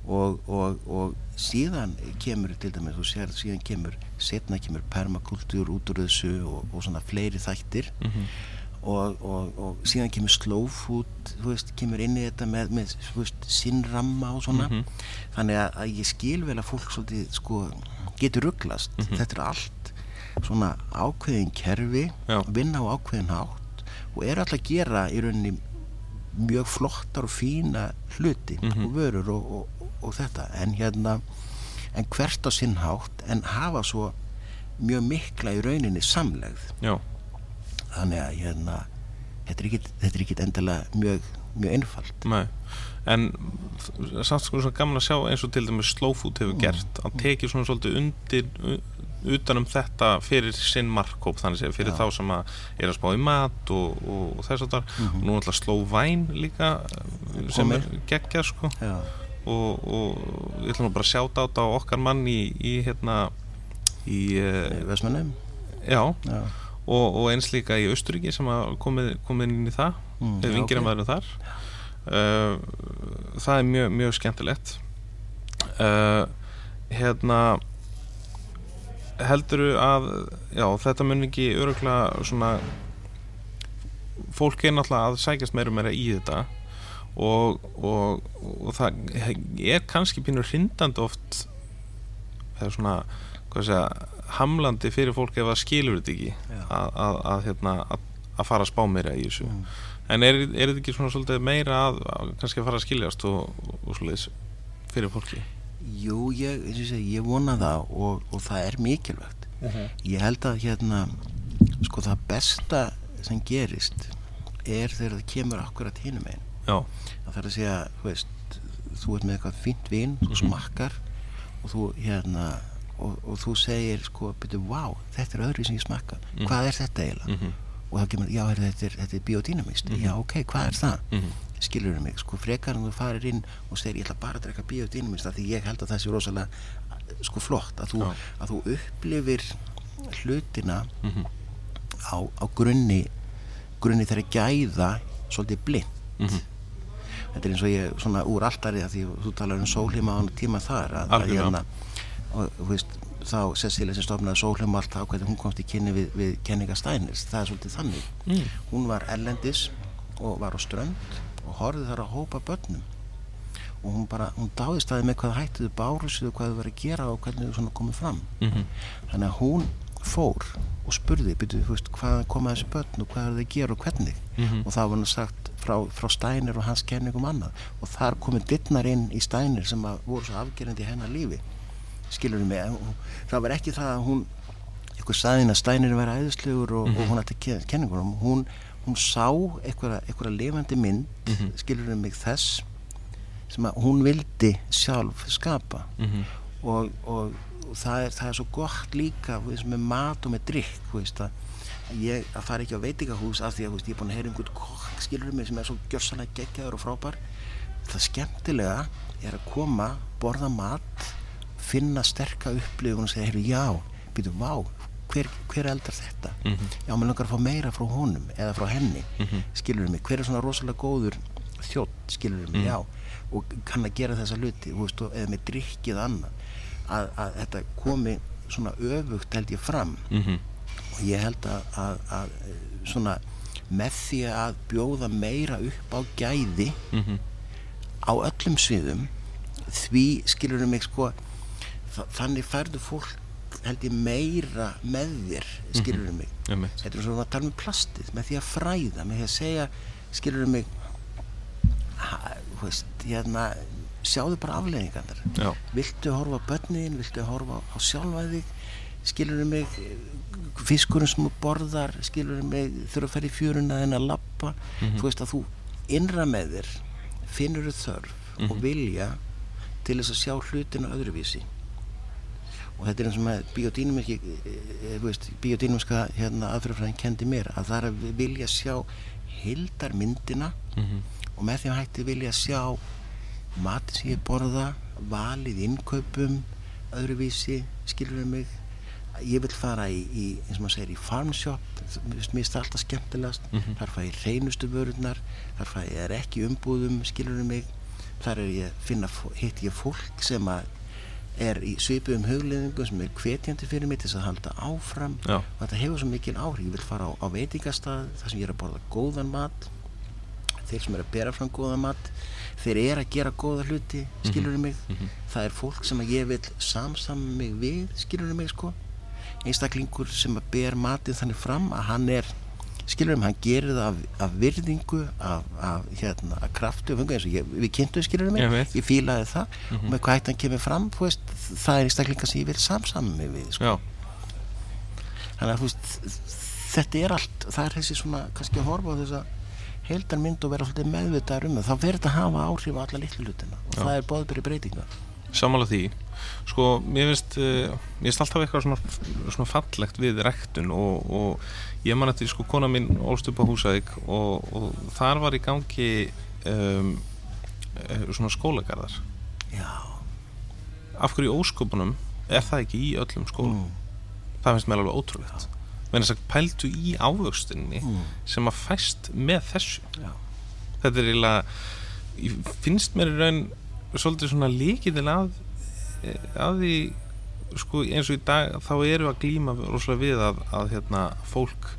og, og, og síðan kemur til dæmis og sér, síðan kemur setna kemur permakultúr út úr þessu og, og svona fleiri þættir mm -hmm. Og síðan kemur slow food þú veist, kemur inn í þetta með, með veist, sinnramma og svona -hmm. þannig að, að ég skil vel að fólk svolítið sko getur rugglast mhm. þetta er allt svona ákveðin kerfi Já. vinna á ákveðin hátt og er alltaf að gera í rauninni mjög flottar og fína hluti mm -hmm. og vörur og, og, og þetta en hérna en hvert á sinn hátt en hafa svo mjög mikla í rauninni samlegð Já. Þannig að hérna, þetta er ekkit endilega mjög, mjög einfalt. Nei. en samt sko gaman að sjá eins og til dæmis Slow Food hefur gert að tekið svona svolítið undir u- utan um þetta fyrir sinn markkóp þannig séð fyrir Já. þá sem að er að spá í mat og, og, þess að þar og nú ætla Slow Wine líka sem er geggjað sko. Og, og ég ætla nú bara að sjáta á þetta á okkar mann í, í hérna í, uh, Vestmannum já. Já, og, og eins líka í Austuríki sem að komið, komið inn í það Mm, við vingir að maður þar. Uh, það er mjög, mjög skemmtilegt. Uh, hérna helduru að já, þetta mun ekki öruglega svona fólk er náttúrulega að sækjast meira og meira í þetta og, og, og það er kannski pínur hrindandi oft eða svona hvað segja, hamlandi fyrir fólk ef það skilur þetta ekki. Að, að, að, hérna, að, fara að spá meira í þessu. Mm. en er, er þetta ekki svona svolítið meira að, að kannski að fara að skiljast og, og svolítið fyrir fólki? Jú, ég, segi, ég vona það og, og það er mikilvægt. Ég held að hérna sko það besta sem gerist er þegar það kemur akkurat hinum einn það þarf að segja, þú veist þú ert með eitthvað fínt vín, þú smakkar og þú hérna og, og þú segir sko, byrju, wow þetta er öðru sem ég smakka, hvað er þetta eiginlega? Mhm, og það kemur, já, er, þetta er, þetta er biodynamist já, ok, hvað er það? Mhm, skilur mig, sko frekar en þú farir inn og segir ég ætla bara að drekka biodynamist af því ég held að það sé rosalega sko flott. Að þú, Já. að þú upplifir hlutina mhm, á, á grunni grunni þeirra gæða svolítið blind mhm. Þetta er eins og ég svona úr alltari því þú talar um sólheima á tíma þar að, að hérna og þú veist þá Cecilia sem stofnaði sólheima allt þá hvernig hún komst í kynni við, við kenninga Steiners það er svolítið þannig mm. hún var ellendis og var á strönd og horfði þar að hópa börnum og hún bara, hún dáðist aðeins með hvað hættuðu bárusuðu hvað þau var að gera og hvernig þau svona komið fram Mhm. þannig að hún fór og spurði, byrju, þú veist, hvað koma þessi börn og hvað er þau að gera og hvernig Mhm. og það var hann sagt frá, frá Steiner og hans kenningum annað og þar komið dittnar inn í Steiner sem voru svo afgerandi í hennar lífi skilur við mig hún- það var ekki það að hún eitthvað saðin að Steiner væri æðislegur og, og hún ætti kenningunum hún, hún sá eitthvað, eitthvað lifandi mynd Mhm. skilur við mig þess sem að hún vildi sjálf skapa Mhm. og, og, og það, er, það er svo gott líka veist, með mat og með drikk veist, að, ég, að fara ekki á veitingahús af því að veist, ég er búin að heyra einhvern kokk skilur mig sem er svo gjörsanlega geggjaður og frábær það skemmtilega er að koma, borða mat finna sterka upplifun og segja, heyrðu, já, býtu, vá hver, hver eldar þetta Mhm. já, maður langar að fá meira frá honum eða frá henni Mhm. skilur mig, hver er svona rosalega góður þjótt, skilur mig, Mhm. já og kann að gera þessa hluti þú veist, eða með drikkið annað að, að þetta komi svona öfugt held ég fram Mhm. og ég held að, að, að svona með því að bjóða meira upp á gæði Mhm. á öllum sviðum því skilur mig sko þannig færðu fólk held ég meira með þér skilur mig? Einmitt. þetta er svona að tala um plastið með því að fræða, með því að segja skilur mig ha, þú veist, hérna sjáðu bara afleðingarnar Já. viltu horfa á börnin, viltu horfa á sjálfaðig skilur mig fiskurinn sem borðar skilur mig, þurfa að fara í fjöruna en að lappa, þú veist að þú innra með þér finnur þörf og vilja til þess að sjá hlutina öðruvísi og þetta er eins og með biodýnumiski biodýnumiska hérna, aðferðafræðin kendi mér að það er að vilja sjá hildarmyndina Mhm. og með því að hætti vilja sjá matin sem ég borða valið innkaupum öðruvísi, skilur við mig ég vil fara í, í eins og maður segir í farm shop, mér finnst það alltaf skemmtilegast Mhm. þar fæ ég hreinustu vörurnar þar fæ ég er ekki umbúðum skilur við mig, þar er ég finna, hitt ég fólk sem að er í svipuðum hugleðingum sem er hvetjandi fyrir mig til þess að halda áfram. Já. og þetta hefur svo mikil áhrif. Ég vil fara á, á veitingastað þar sem ég er að borða góðan mat. Þeir sem er að bera fram góðan mat þeir eru að gera góða hluti skilur mig, það er fólk sem ég vil samsam mig við skilur mig sko. Einstaklingur sem að ber matið þannig fram að hann er skilurum, hann gerir það af, af virðingu af, af hérna, af kraftu ég, við kynntum skilurum Ég ég fílaði það. Og með hvað hægt hann kemur fram, veist það er einstaklingar sem ég vil samsama mig við sko. Þannig að veist, þetta er allt það er þessi svona, kannski að horfa á þessa heildar mynd og vera svolítið meðvitaður um það. Þá verður þetta að hafa áhrif á alla litlu hlutina og Já. það er bóðbyrri breytinga sammála því sko, mér finnst uh, mér finnst alltaf eitthvað svona, svona fallegt við rektun og, og ég man eftir sko, kona mín ólst upp á Húsavík og, og þar var í gangi um, eh, svona skólagarðar. Já, af hverju í ósköpunum er það ekki í öllum skólum? Mm, það finnst mér alveg ótrúlegt. Menn þess að pæltu í ávöxtinni mm, sem að fæst með þessu. Já, þetta er eiginlega finnst mér í raun svolítið svona líkitil að að því sko eins og í dag þá eru að glíma rosalega við að, að hérna fólk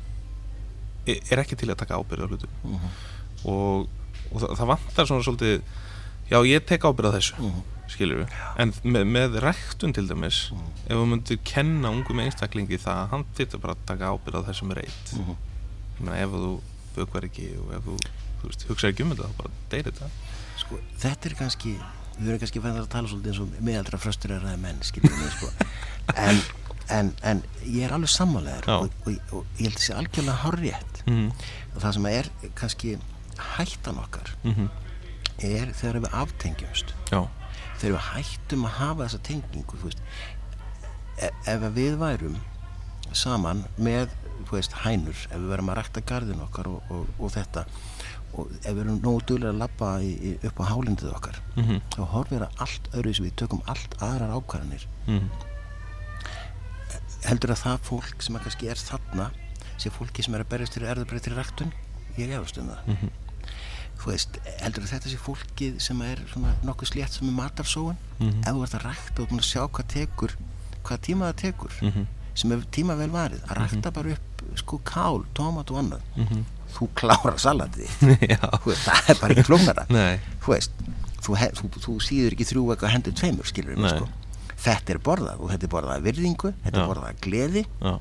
e- er ekki til að taka ábyrð á hlutum. Mm, og, og það, það vantar svona svolítið já ég tek ábyrð á þessu mm, skilur við, en með, með ræktun til dæmis, Mm. ef þú myndir kenna ungum einstaklingi það að hann bara að taka ábyrð á þessum reyt ef þú bökvar ekki og ef þú, þú veist, hugsaði ekki um þetta þá bara deyri þetta. Sko, þetta er kannski við erum kannski fæðið að tala svolítið eins og meðaldra fröstur er aðeins menn skiljum við sko. En, en, en ég er alveg sammálegar Já. og, og, og ég held þessi algjörlega hárrétt. Mm og það sem er kannski hættan okkar -hmm. er þegar við aftengjumst. Já, þegar við hættum að hafa þessa tengingu e ef að við værum saman með veist, hænur, ef við verum að rækta garðin okkar og, og, og þetta og ef við erum nógu duglega að í, upp á hálindið okkar mm þá horfir það allt öðru sem við tökum allt aðrar ákvarðanir heldur að það fólk sem að kannski er þarna sé fólki sem er að berjast fyrir erðabrættri ræktun ég efast um það Mhm. þú veist, heldur að þetta sé fólkið sem er nokkuð slétt sem er matarsóun Mhm. ef þú ert að rækta og búin að sjá hvað tekur hvað tíma það tekur Mhm. sem er tíma vel varið að rækta bara upp sko kál, tómat og annað Mhm. Þú Þú veist, það er bara ekki flóknara nei. Þú veist, þú, þú, þú síður ekki þrjú eitthvað hendur tveimur, sko. þetta er borðað og þetta er borðað virðingu þetta Já. er borðað gleði Já,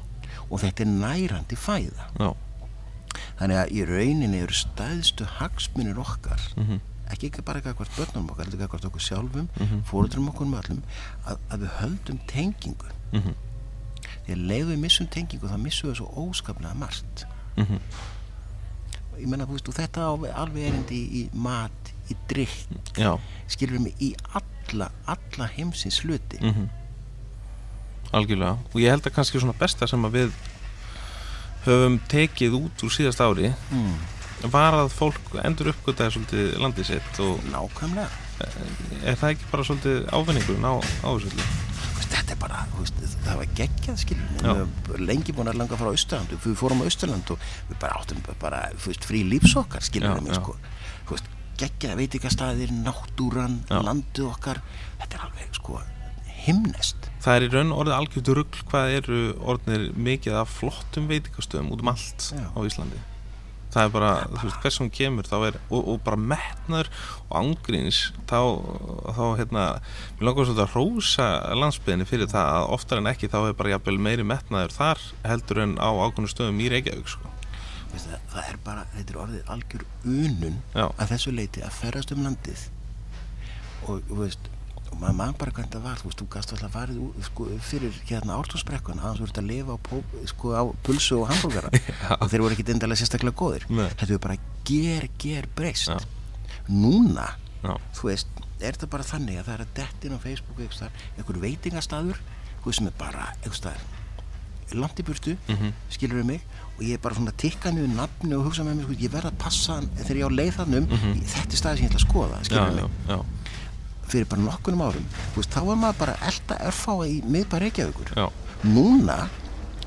og þetta er nærandi fæða. Já. Þannig að í rauninni eru stæðstu hagsmunir okkar mhm, ekki ekki bara eitthvað börnum okkar eitthvað hvort okkur sjálfum, Mhm. fóruðrum okkur með öllum að, að við höldum tengingu. Mhm, því að leiðu við missum tengingu þá missum við svo óskaplega margt. Mhm ég menna þú veist og þetta á alveg erindi í, í mat, í drikk Já, skilur mig í alla alla heimsins hluti. Mhm. Algjörlega. Og ég held að kannski svona besta sem að við höfum tekið út úr síðast ári mm. var að fólk endur uppgötaði svolítið landið sitt og nákvæmlega. Er það ekki bara svolítið ávinningurinn á, á þessu þetta er bara, veist, það var geggjað lengi búin að langa frá Austurland við fórum á Austurland og við bara áttum bara, veist, frí lífsokkar sko. Geggjað veitingastæðir, náttúran landið okkar. Þetta er alveg, sko, himnest Það er í raun orðið algjörðu rugl hvað eru orðinir mikið af flottum veitingastöðum út um allt Já. á Íslandi það er bara, þú veist, hvers sem kemur þá er, og, og bara metnaður og ángríns þá, þá hérna, mér langar svolítið að rósa landsbyðinni fyrir það að oftar en ekki þá er bara jafnvel meiri metnaður þar heldur en á ákveðnu stöðum í Reykjavík sko. Það, það er bara, þetta er orðið algjör unun Já. að þessu leiti að ferðast um landið og, þú veist og maður mann bara hvernig það var, þú veist, þú gast alltaf farið sko, fyrir hérna ártúnsbrekkun að þú ert að lifa á, pó, sko, á pulsu og hambúrgara. Og þeir voru ekki dindalega sérstaklega góðir. Þetta er bara ger, ger breyst. Já. núna, Já, þú veist er þetta bara þannig að það er að dettin á Facebook einhvers staðar, einhver veist sem er bara langt í burtu, Mhm. skilur við mig? Og ég er bara svona að tikka niður nafni og hugsa með mér, sko, ég verð að passa þegar ég á leið þannum, Mhm. þetta er staði sem ég ætla að skoða skilur við mig, já, fyrir bara nokkunum árum veist, þá var maður bara elda örfáa í miðbæri Reykjavíkur já, núna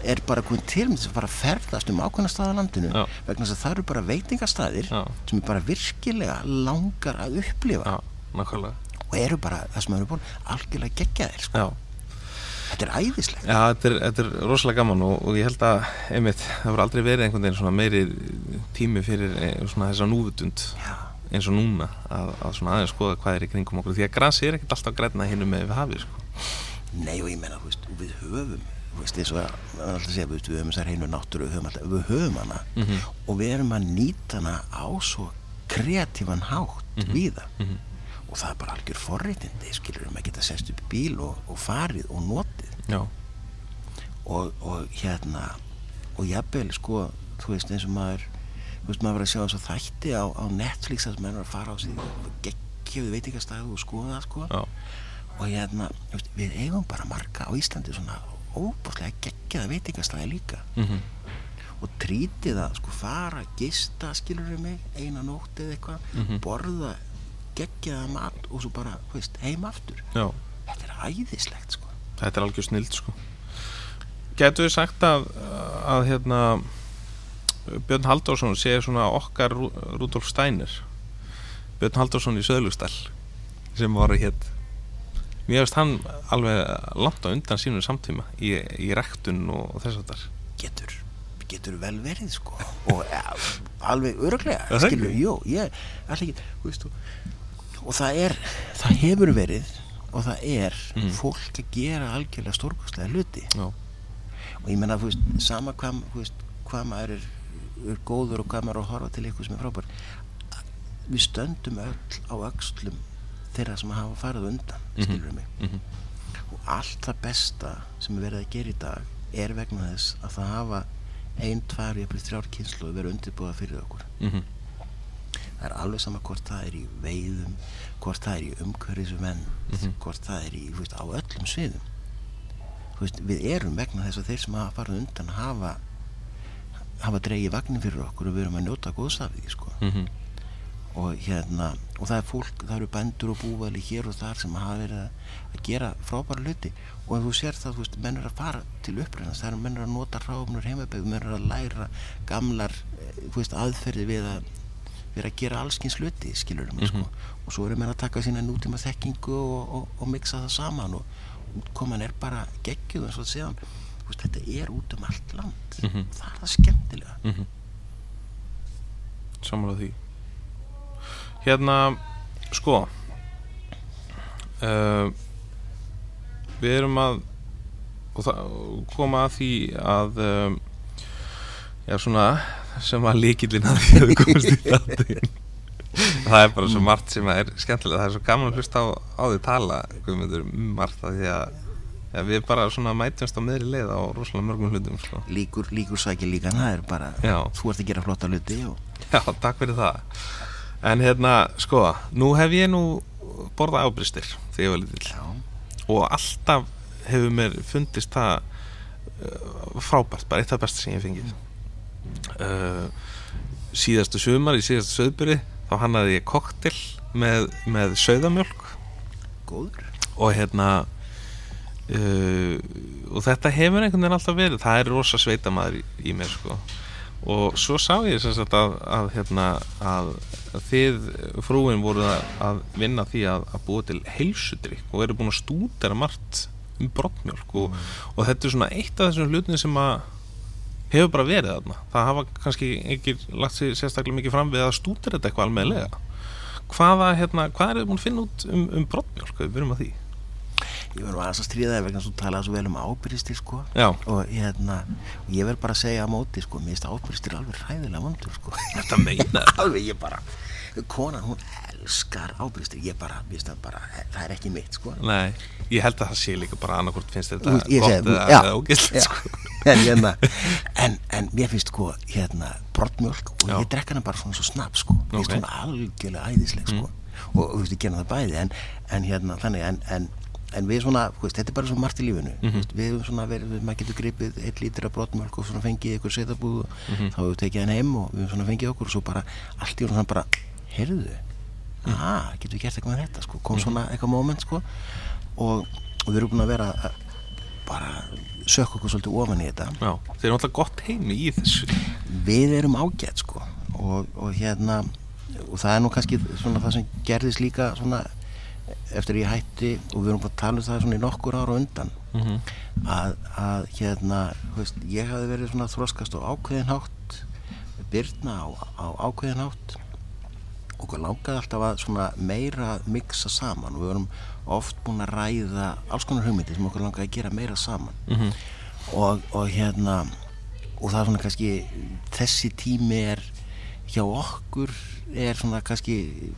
er bara komin til með þess að fara að ferðast um ákveðna staða landinu Já. vegna þess að það eru bara veitingastæðir Já. sem er bara virkilega langar að upplifa og eru bara það sem eru búin algjörlega geggjaðir sko. Þetta er æðislegt Já, þetta er, þetta er rosalega gaman og, og ég held að, einmitt, það voru aldrei verið einhvern veginn meiri tími fyrir eh, svona þessa núvutund Já. Eins og núna að, að svona aðeins skoða hvað er í kringum okkur því að grasi er ekkert alltaf græna hinu með við hafið sko. Nei og ég menna, við höfum veist, eins og að segja, við höfum þessar heinu náttúru við höfum, alltaf, við höfum hana mm -hmm. og við erum að nýta hana á svo kreatívan hátt mm -hmm. við það mm -hmm. og það er bara algjör forreitindi skilur við, maður geta sest upp bíl og, og farið og notið og, og hérna og jafnvel sko þú veist eins og maður þú veist maður verið að sjá þess að þætti á, á Netflix að maður er að fara á sig geggjöðu veitingastæðu og skoða sko Já. og hérna veist, við eigum bara marga á Íslandi svona óbúslega geggjaða veitingastæði líka mm -hmm. og trítið að sko fara gista skilur við mig, eina nótt eða eitthvað mm -hmm. borða geggjaða mat og svo bara veist, heim aftur Já. þetta er æðislegt sko þetta er algjör snild sko Getur við sagt að, að hérna Björn Halldórsson sé svona okkar Rúdolf Steiner. Björn Halldórsson í Söðlustall sem var hétt mér veist hann alveg langt á undan sínum samtíma í, í rektun og, og þess að þar getur, getur vel verið sko. Og alveg öruglega skilur, jú, ég ekki, veist, og, það er það hefur verið og það er mm. fólk að gera algjörlega stórkostlega hluti. Já. og ég menna, þú veist, sama hvað, hvað maður er, er góður og er að horfa til eitthvað sem er frábær við stöndum öll á öxlum þeirra sem hafa farið undan Mhm. skilur mig mm -hmm. og allt það besta sem er verið að gera í dag er vegna þess að það hafa einn, tvær, jafnvel þrjár kynslu vera undirbúða fyrir okkur mm -hmm. það er alveg sama hvort það er í veiðum hvort það er í umhverfisvenn Mm -hmm. hvort það er í, veist, á öllum sviðum veist, við erum vegna þess að þeir sem hafa farið undan hafa hafa dreigið vagnin fyrir okkur og við erum að njóta góðsafið sko. Mm -hmm. og hérna og það er fólk, það eru bændur og búvali hér og þar sem hafa verið að, gera frábæra hluti og ef þú sér það, þú veist, menn er að fara til upprænast, það er menn er að nota ráfnur heimabæð, menn er að læra gamlar eh, veist, aðferði við að við að gera allskins hluti, skilur um, Mhm. sko. og svo eru menn að taka sína nútíma þekkingu og, og, og mixa það saman og útkoman er bara geggjuð eins og það séðan veist, þetta er út um allt land. Mhm. það er það skemmtilega. Mm -hmm. Samanlega því. Hérna sko uh, við erum að og það koma að því að um, já svona sem að líkillin að því að við komast í þáttin það er bara svo margt sem er skemmtilega það er svo gaman að hlusta á, á því tala um margt að því að ja, við bara svona mætumst á meðri leið á rosalega mörgum hlutum sko. líkur, líkur sækir líka, það er bara Já. þú ert að gera flotta hluti og Já, takk fyrir það. En hérna, sko, nú hef ég nú borðað ábristir þegar ég var lítill. Já, og alltaf hefur mér fundist það uh, frábært, bara eitt af besta sem ég fengið. Uh, síðastu sumar í síðastu söðbyrði þá hannaði ég koktel með, með söðamjölk góður. Og hérna uh, og þetta hefur einhvern veginn alltaf verið. Það er rosa sveitamaður í, í mér sko. Og svo sá ég sem sagt að, að, hérna, að þið frúin voru að, vinna því að, að búa til heilsudrykk og eru búin að stúdera margt um brottmjölk og, og þetta er svona eitt af þessum hlutin sem að hefur bara verið þarna. Það hafa kannski ekki lagt sér sérstaklega mikið fram við að stúdera þetta eitthvað almeðlega hvaða, hérna, hvað er þið búin að finna út um, um brottmjölk, við byrjum að því ég verður aðeins að stríða það vegna þú talaði svo vel um ábyrðistir sko. Og hérna, og ég verð bara að segja á móti sko, mér finnst ábyrðistir alveg hræðilega vondur sko. Þetta meina alveg ég bara konan hún elskar ábyrðistir ég bara, bara, það er ekki mitt sko. Nei, ég held að það sé líka bara annarkvort finnst þetta ég gott segi, eða, eða ógilt já. sko. en, hérna, en, en mér finnst sko hérna brottmjölk og Já. ég drekka hana bara svona svo snabb sko. Mér finnst Ok. hún algjörlega æðisleg sko. Og þú veist ég gera það bæði en, en hérna þannig en, en, við svona, veist, þetta er bara svo margt í lífinu. Mm Mhm. við hefum svona verið, maður getur gripið eitt lítur af brottmjölk og svona fengið ykkur setabúð og Mhm. þá hefur við tekið hann heim og við hefum svona fengið okkur og svo bara allt í hann bara, heyrðu Mhm. aha, getur við gert eitthvað með þetta? Sko kom svona eitthvað moment sko. Og, og við erum búin að vera að bara sökka okkur svolítið ofan í þetta. Já, þeir eru alltaf gott heimi í þessu. Við erum ágætt sko. Og, og hérna og það er nú kannski svona það sem gerðist líka svona eftir ég hætti og við erum búin að tala um það svona í nokkur ára undan mm -hmm. að, að hérna veist, ég hafi verið svona þroskast á ákveðin hátt byrna á, á ákveðin hátt og okkur langaði alltaf að svona meira mixa saman og við vorum oft búin að ræða alls konar hugmyndir sem okkur langaði að gera meira saman Mhm. og, og hérna og það er svona kannski þessi tími er hjá okkur er svona kannski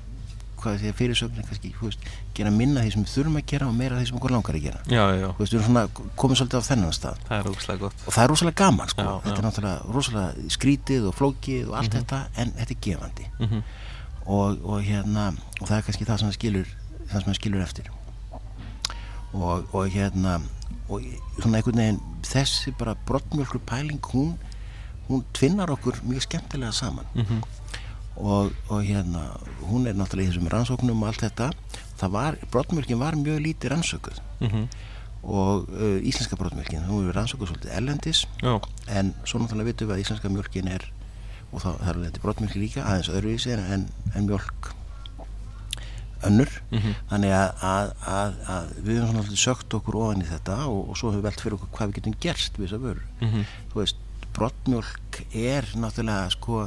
hvað því að fyrirsögnin kannski veist, gera minna því sem við þurfum að gera og meira því sem okkur langar að gera já, já. Veist, við erum svona komið svolítið á þennan stað það er og það er rosalega gaman sko. Já, þetta er náttúrulega rosalega skrítið og flókið og allt þetta en þetta er gefandi Mhm. og, og hérna og það er kannski það sem það skilur það sem það skilur eftir og, og hérna og svona einhvern veginn þessi bara brottmjölkur pæling hún, hún tvinnar okkur mjög skemmtilega saman Mhm. Og, og hérna hún er náttúrulega í þessum rannsóknum og allt þetta það var, brottmjölkin var mjög lítið rannsökuð Mhm. og uh, íslenska brottmjölkin hún er rannsókuð svolítið ellendis já, en svo náttúrulega vitum við að íslenska mjölkin er og það er alveg brottmjölkin líka aðeins öðruvísi en, en, mjölk önnur Mhm. þannig að, að, að, að við höfum svona alltaf sökt okkur ofan í þetta og, og svo höfum við velt fyrir okkur hvað við getum gerst við þess að vöru Mhm. þú veist, brottmjölk er náttúrulega sko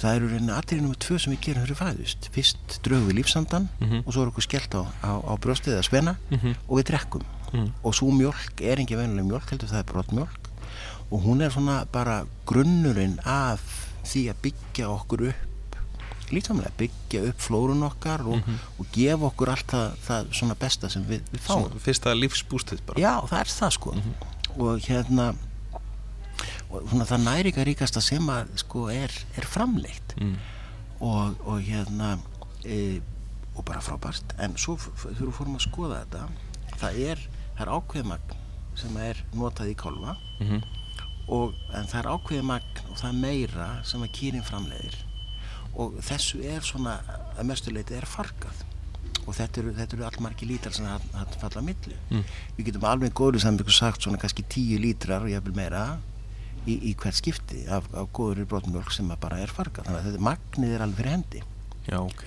það eru reyna aðrið nummer tvö sem við gerum fyrir fæðust fyrst drögum við lífsandan Mhm. og svo er okkur skellt á, á, á brjóstið eða spenna Mhm. og við drekkum. Mhm. og svo mjölk er ekki venuleg mjölk heldur það er brottmjölk og hún er svona bara grunnurinn af því að byggja okkur upp líkamlega, byggja upp flórun okkar og, og gefa okkur allt það, það svona besta sem við, við fáum. Svona fyrsta lífsbústið bara. Já, það er það sko. Og hérna svona það næringaríkasta sem að sko er, er framleitt. Mm. og, og hérna e, og bara frábært. En svo þurfum við fórum að skoða þetta. Það er, það er ákveðmagn sem er notað í kálfa. Mhm. og, en það er ákveðmagn og það er meira sem að kýrin framleiðir. Og þessu er svona að mestuleiti er fargað. Og þetta eru, eru allmargi lítrar sem það, falla að milli. Mm. við getum alveg sem við sagt svona kannski tíu lítrar og jafnvel meira í, í hvert skipti af, af góður brotmjölk sem bara er fargað. Þannig að þetta magnið er alveg fyrir hendi. Já, ok.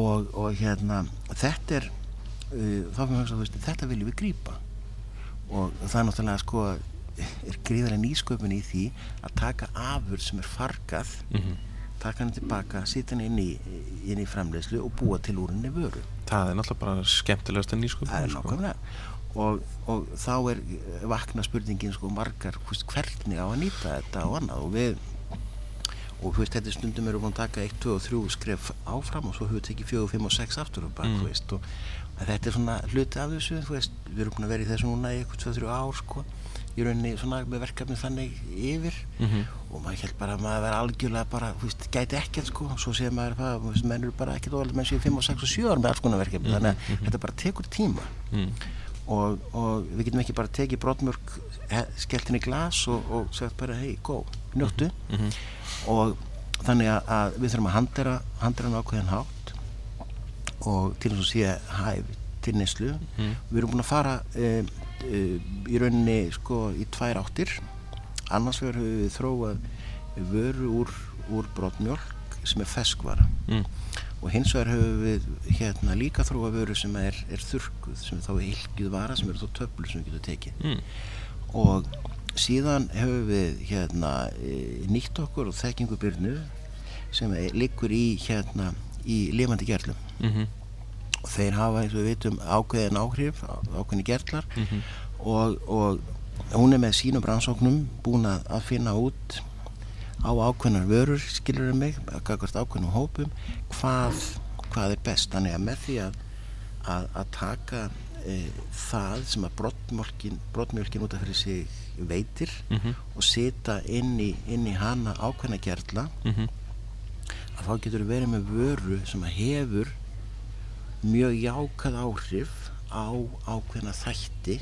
Og, og hérna þetta er uh, hugsa, þetta viljum við grípa. Og það er náttúrulega sko er gríðarlega nýsköpun í því að taka afur sem er fargað Mhm. taka hann tilbaka, sitja hann inn í, inn í framleiðslu og búa til úr henni vöru. Það er náttúrulega bara skemmtilegast en nýsköpun það er sko. Og, og þá er vakna spurningin sko margar hvist, hvernig á að nýta þetta og annað og við og hvist, þetta stundum eru búin að taka 1, 2 og 3 skref áfram og svo höfum við tekið 4, 5 og 6 aftur og bak, Mm. mm. veist, og þetta er svona hluti af þessu þú veist, við erum búin að vera í þessu núna í eitthvað 2-3 ár sko, í rauninni svona með verkefni þannig yfir Mhm. og maður held bara að maður vera algjörlega bara, þú veist, gæti ekkert sko svo segir maður að þú veist, menn eru bara ekkert óvæld menn séu 5 og 6 og 7 ára með alls konar verkefni þannig að þetta bara tekur tíma Mm. Og, og við getum ekki bara tekið brotmörk skellt inn í glas og, og sagt bara hei, gó, njóttu Mhm. og þannig að, við þurfum að handera hann ákveðin hátt og til þess að sé hæf til neyslu Mhm. við erum búin að fara e, e, í rauninni sko í tvær áttir annars höfum við þróað vöru úr, úr brotmjölk sem er feskvara Mm. Og hins vegar höfum við hérna líka þróa vöru sem er, er þurrkuð sem er þá hilkjuð vara sem eru þá töflur sem við getum tekið Mm. og síðan höfum við hérna e, nýtt okkur og þekkingu byrnu sem er, liggur í hérna í lifandi gerlum Mhm. og þeir hafa eins og við vitum ákveðin áhrif ákveðin gerlar Mhm. og, og hún er með sínum rannsóknum búin að finna út á ákveðnar vörur skilur um mig, ákveðnum hópum hvað, hvað er best þannig að með því að, að, að taka e, það sem að brottmjölkin út af fyrir sig veitir Mhm. og setja inn inn í hana ákveðna gerla Mhm. að þá getur verið með vöru sem að hefur mjög jákað áhrif á ákveðna þætti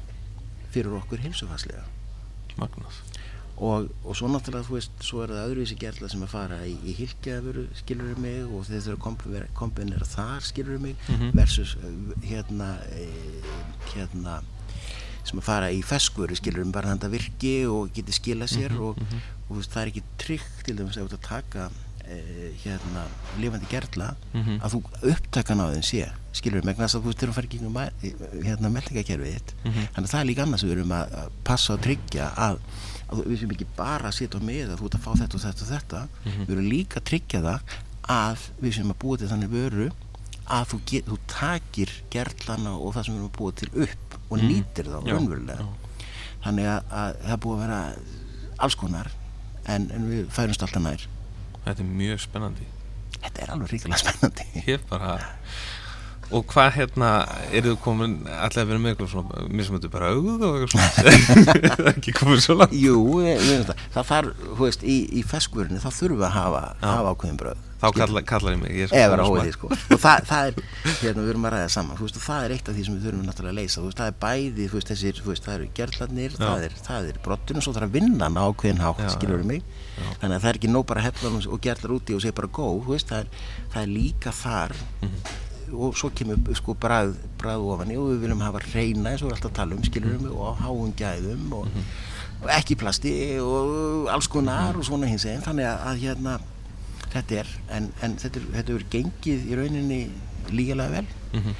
fyrir okkur heilsufarslega magnað og, og svo náttúrulega þú veist svo er það öðruvísi gerla sem að fara í, í hilkjaðvöru skilur mig og þeir þurfa að kombinera þar skilur mig Mhm. versus uh, hérna e, hérna sem að fara í feskvöru skilur mig bara þetta virki og geti skila sér Mhm, og, mhm. og veist, það er ekki trygg til dæmis að að taka hérna lifandi gerla Mhm. að þú upptakan á þeim sé skilur mig, megna þess að þú þegar þú fer ekki hérna meldingakerfið þitt Mhm. þannig að það er líka annars við erum að að passa og tryggja að, að við sem ekki bara að sitja með að þú ert að fá þetta og þetta og þetta Mhm. við erum líka að tryggja það að við sem að búa til þannig vöru að þú, get, þú takir gerlana og það sem við erum að búa til upp og Mhm. nýtir raunverulega já. þannig að, að það búið að vera alls konar en, en við færumst alltaf nær Þetta er mjög spennandi. Þetta er alveg ríkilega spennandi. Ég bara Og hvað hérna, eru þú komin allir að vera með eitthvað svona, mér sem þetta bara auð og eitthvað svona, er ekki komin svo langt. Jú, við, við, það, það þarf, hú veist, í, í feskvörinu þá þurfum við að hafa, hafa ákveðin bröð Þá kalla, kallar ég mig ég Eða vera óið því, sko. Og það, það er, hérna, við erum að ræða saman, þú veist, og það er eitt af því sem við þurfum náttúrulega að leysa, þú veist, það er bæði, þú veist, þessir, þú veist, það eru gerðlarnir, það er, það er brottun og svo þarf að vinna ákveðin hátt, skilur við mig? Já. þannig að það er ekki nóg bara að hefla og gerðlar úti og segja bara góð, veist, það er, það er líka þar mm -hmm og svo kemur sko bræð, bræð ofan í og við viljum hafa reyna eins og við alltaf tala um skilurum mm. og háum gæðum og, mm -hmm. og ekki plasti og alls konar mm. og svona hins eginn þannig að, að hérna þetta er en, en þetta, þetta er gengið í rauninni lígilega vel -hmm.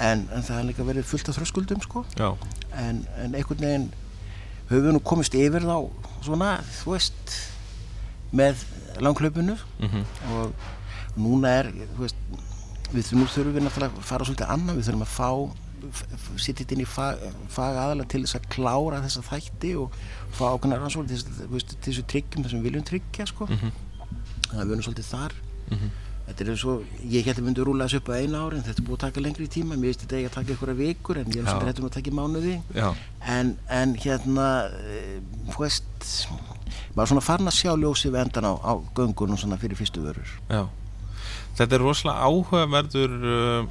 en, en það er líka verið fullt af þröskuldum sko en, en einhvern veginn höfum við nú komist yfir þá svona þú veist með langklaupinu -hmm. og núna er þú veist við nú þurfum við náttúrulega að fara svolítið annað, við þurfum að fá sittið inn í fag, fag aðalega til þess að klára þessa þætti og fá ákveðna rannsóli til, þessu tryggjum þessum við viljum tryggja sko. mm -hmm. þannig að við erum svolítið þar. Mm -hmm. þetta er svo, ég myndið að rúla þessu upp á eina ári en þetta er búið að taka lengri tíma. Mér veist þetta ekki að taka einhverja vikur en ég er svolítið hættum að taka í mánuði. En, en hérna þú veist maður svona farin að sjá ljósi við endan á, á göngunum svona fyrir fyrstu vörur. Já Þetta er rosalega áhugaverður uh,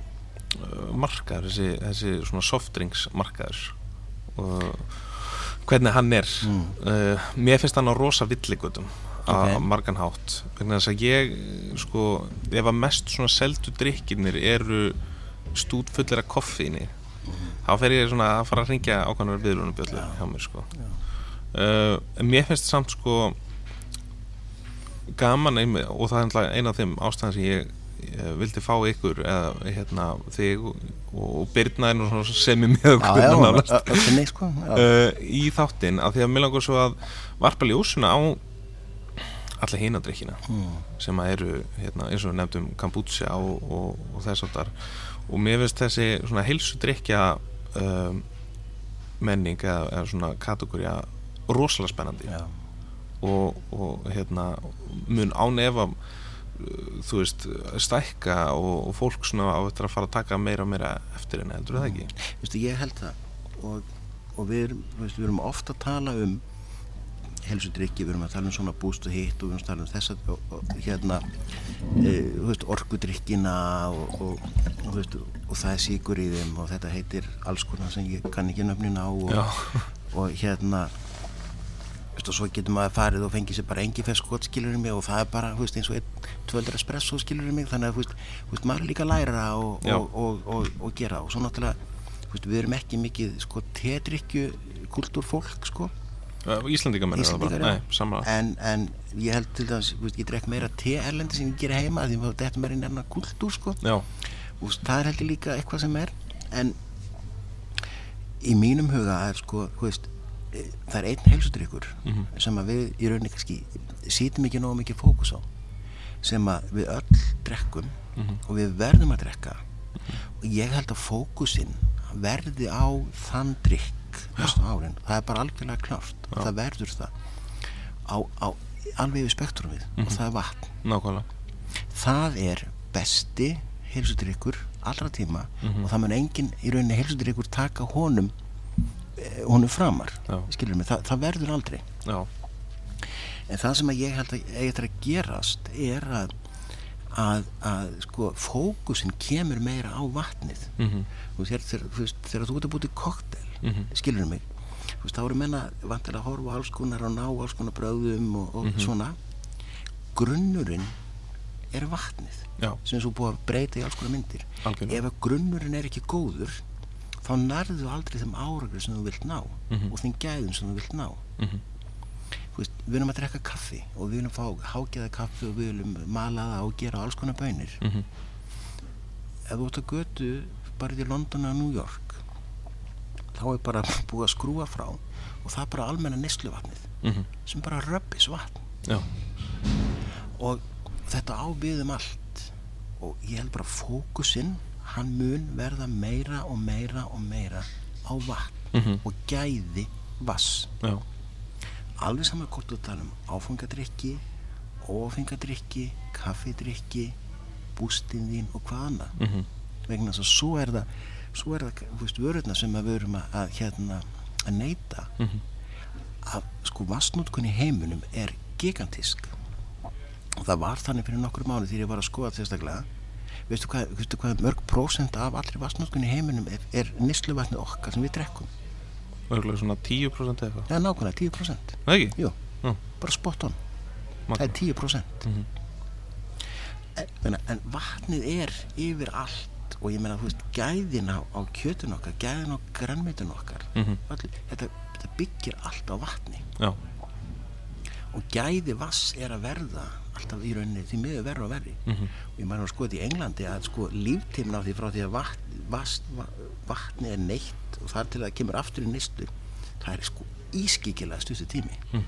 markaður, þessi, þessi svona softdrinks markaður og hvernig hann er. Mm. Uh, mér finnst hann á rosa villigutum okay. á marganhátt. Vegna þess að ég, sko, ef að mest svona seldu drikkinir eru stút fullir af koffíni, mm. þá fer ég svona að fara að ringja ákvæmlega viðlunum bjöldu hjá mér, sko. Uh, mér finnst samt, sko, gaman einmi, og það er eina af þeim ástæðan sem ég, ég vildi fá ykkur eða hérna, þig og, og Birna er nú sem er með okkur já, já, sko, uh, í þáttinn af því að mér langar svo að varpa ljósuna á alla hínadrykkina mm. sem að eru hérna, eins og nefndum kombucha og, og, og þess aftar og mér finnst þessi svona heilsudrykja um, menning eða, eða svona kategóri rosalega spennandi. Já og, og hérna mun ánefa uh, þú veist, stækka og, og fólk svona á þetta að fara að taka meira og meira eftir henni, heldur það ekki? Þú veist, ég held það. Og, og við, erum, veist, við erum ofta að tala um helsudrykki, við erum að tala um svona búst og hitt og við erum að tala um þess að hérna e, veist, orkudrykkina og, veist, og það er síkur í þeim og þetta heitir alls konar sem ég kann ekki nöfnin á og hérna og svo getur maður farið og fengið sér bara engi feskot skilur í mig og það er bara veist, eins og einn tvöldur espresso skilur í mig þannig að veist, maður er líka að læra og, og, og, og gera. Og svo náttúrulega við erum ekki mikið sko, tetrykju kultúrfólk sko. Íslandika menn en, en ég held til þess ég drek meira te-erlendi sem ég ger heima því að þetta er meira kultúr sko. og það er heldur líka eitthvað sem er. En í mínum huga er sko, hú veist það er einn heilsutrykkur mm -hmm. sem við í rauninni kannski sýtum ekki nógu mikið fókus á sem við öll drekkum mm -hmm. og við verðum að drekka mm -hmm. og ég held að fókusin verði á þann drikk næstu árin, það er bara algjörlega klart Já. það verður það á, á alveg við spektrumið og það er vatn Nákvæmlega. það er besti heilsutrykkur allra tíma og það mun engin í rauninni heilsutrykkur taka honum honum framar mig, það, það verður aldrei Já. en það sem ég held að eitthvað að gerast er að að, að sko fókusin kemur meira á vatnið mm -hmm. þegar, þegar, þegar þú ert að búti koktel mm -hmm. skilur mig veist, þá eru menna vantilega að horfa alls konar og ná alls konar bröðum og, og mm -hmm. svona grunnurinn er vatnið Já. sem svo búið að breyta í alls konar myndir Algjörlega. ef að grunnurinn er ekki góður þá nærðu aldrei þeim áragrið sem þú vilt ná mm -hmm. og þeim gæðum sem þú vilt ná mm -hmm. veist, við viljum að drekka kaffi og við viljum fá hágeða kaffi og við viljum mala það og gera alls konar bönir mm -hmm. ef þú ætti að götu bara í London og New York þá er bara búið að skrúa frá og það er bara almenna nýsluvatnið mhm. sem bara röppis vatn Já. og þetta ábyðum allt og ég held bara fókusinn hann mun verða meira og meira og meira á vatn mm -hmm. og gæði vass Já. alveg saman hvort þú tala um áfangadrykki ófangadrykki kaffidrykki bústinn þín og hvað annað Mhm. vegna þess að svo er það svo er það, þú veist, vörurna sem að við erum að, að hérna, að neyta Mhm. að sko vassnútkun í heiminum er gigantísk og það var þannig fyrir nokkur mánu þegar ég var að skoða sérstaklega veistu hvað, veistu hvað mörg prósent af allri vassnútkun í heiminum er, er nýsluvatni okkar sem við drekkum Örgulega svona 10% eða eitthvað er nákvæmlega 10% Það ekki? Jú, Já. bara spot on Magnað. það er 10% Mhm. en, meina, en vatnið er yfir allt og ég meina þú veist gæðin á, á kjötun okkar gæðin á grannmyndun okkar Mhm. Allir, þetta, þetta byggir allt á vatni Já, og gæði vass er að verða alltaf í rauninni því miður verður og verri Mhm. og ég maður sko þetta í Englandi að sko líftíminn á því frá því að vatn, vass, va- vatni er neitt og þar til að það kemur aftur í nýstu það er sko ískikilega stuttu tími Mm.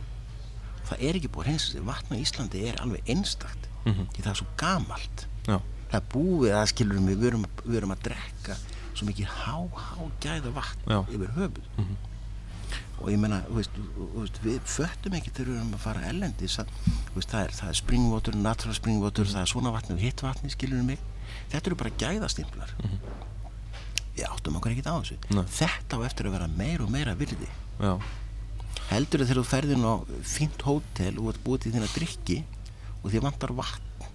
það er ekki búið hreins vatn á Íslandi er alveg einstakt Mhm. því það er svo gamalt já, það er búið að skilur við við erum, við erum að drekka svo mikið há, há gæða vatn Já. yfir höfuð Mhm. Og ég menna, við föttum ekki þegar við erum að fara veist, það er, er springwater, natural springwater það er svona vatni og hitt vatni, skilur við mig? Þetta eru bara gæðastimplar. Við áttum okkur ekkert á þessu. Nei. þetta á eftir að vera meira og meira virði. Já, heldur þegar þú ferðin á fínt hótel og ert búið til þín að drikki og því vantar vatn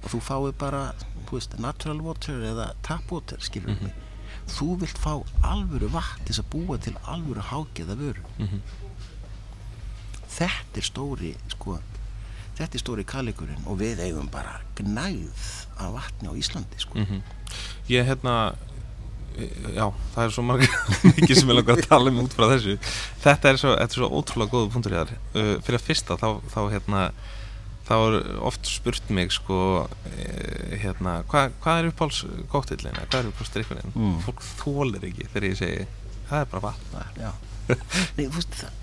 og þú fáið bara veist, natural water eða tap water skilur Mhm. mig þú vilt fá alvöru vatn til að búa til alvöru hágeða vöru Mhm. þetta er stóri sko, þetta er stóri kallikurinn og við eigum bara gnæð af vatni á Íslandi sko. Mhm. Ég hérna Já, það er svo margir mikið sem ég langar að tala um út frá þessu Þetta er svo, þetta er svo ótrúlega góða punktur þar uh, Fyrir að fyrsta þá, þá hérna þá er oft spurt mig sko eh, hérna, hvað hva er uppáls kóttillin hvað er uppáls drikkurinn Mm. fólk þólir ekki þegar ég segi það er bara vatn Já. Nei, þú veist, það,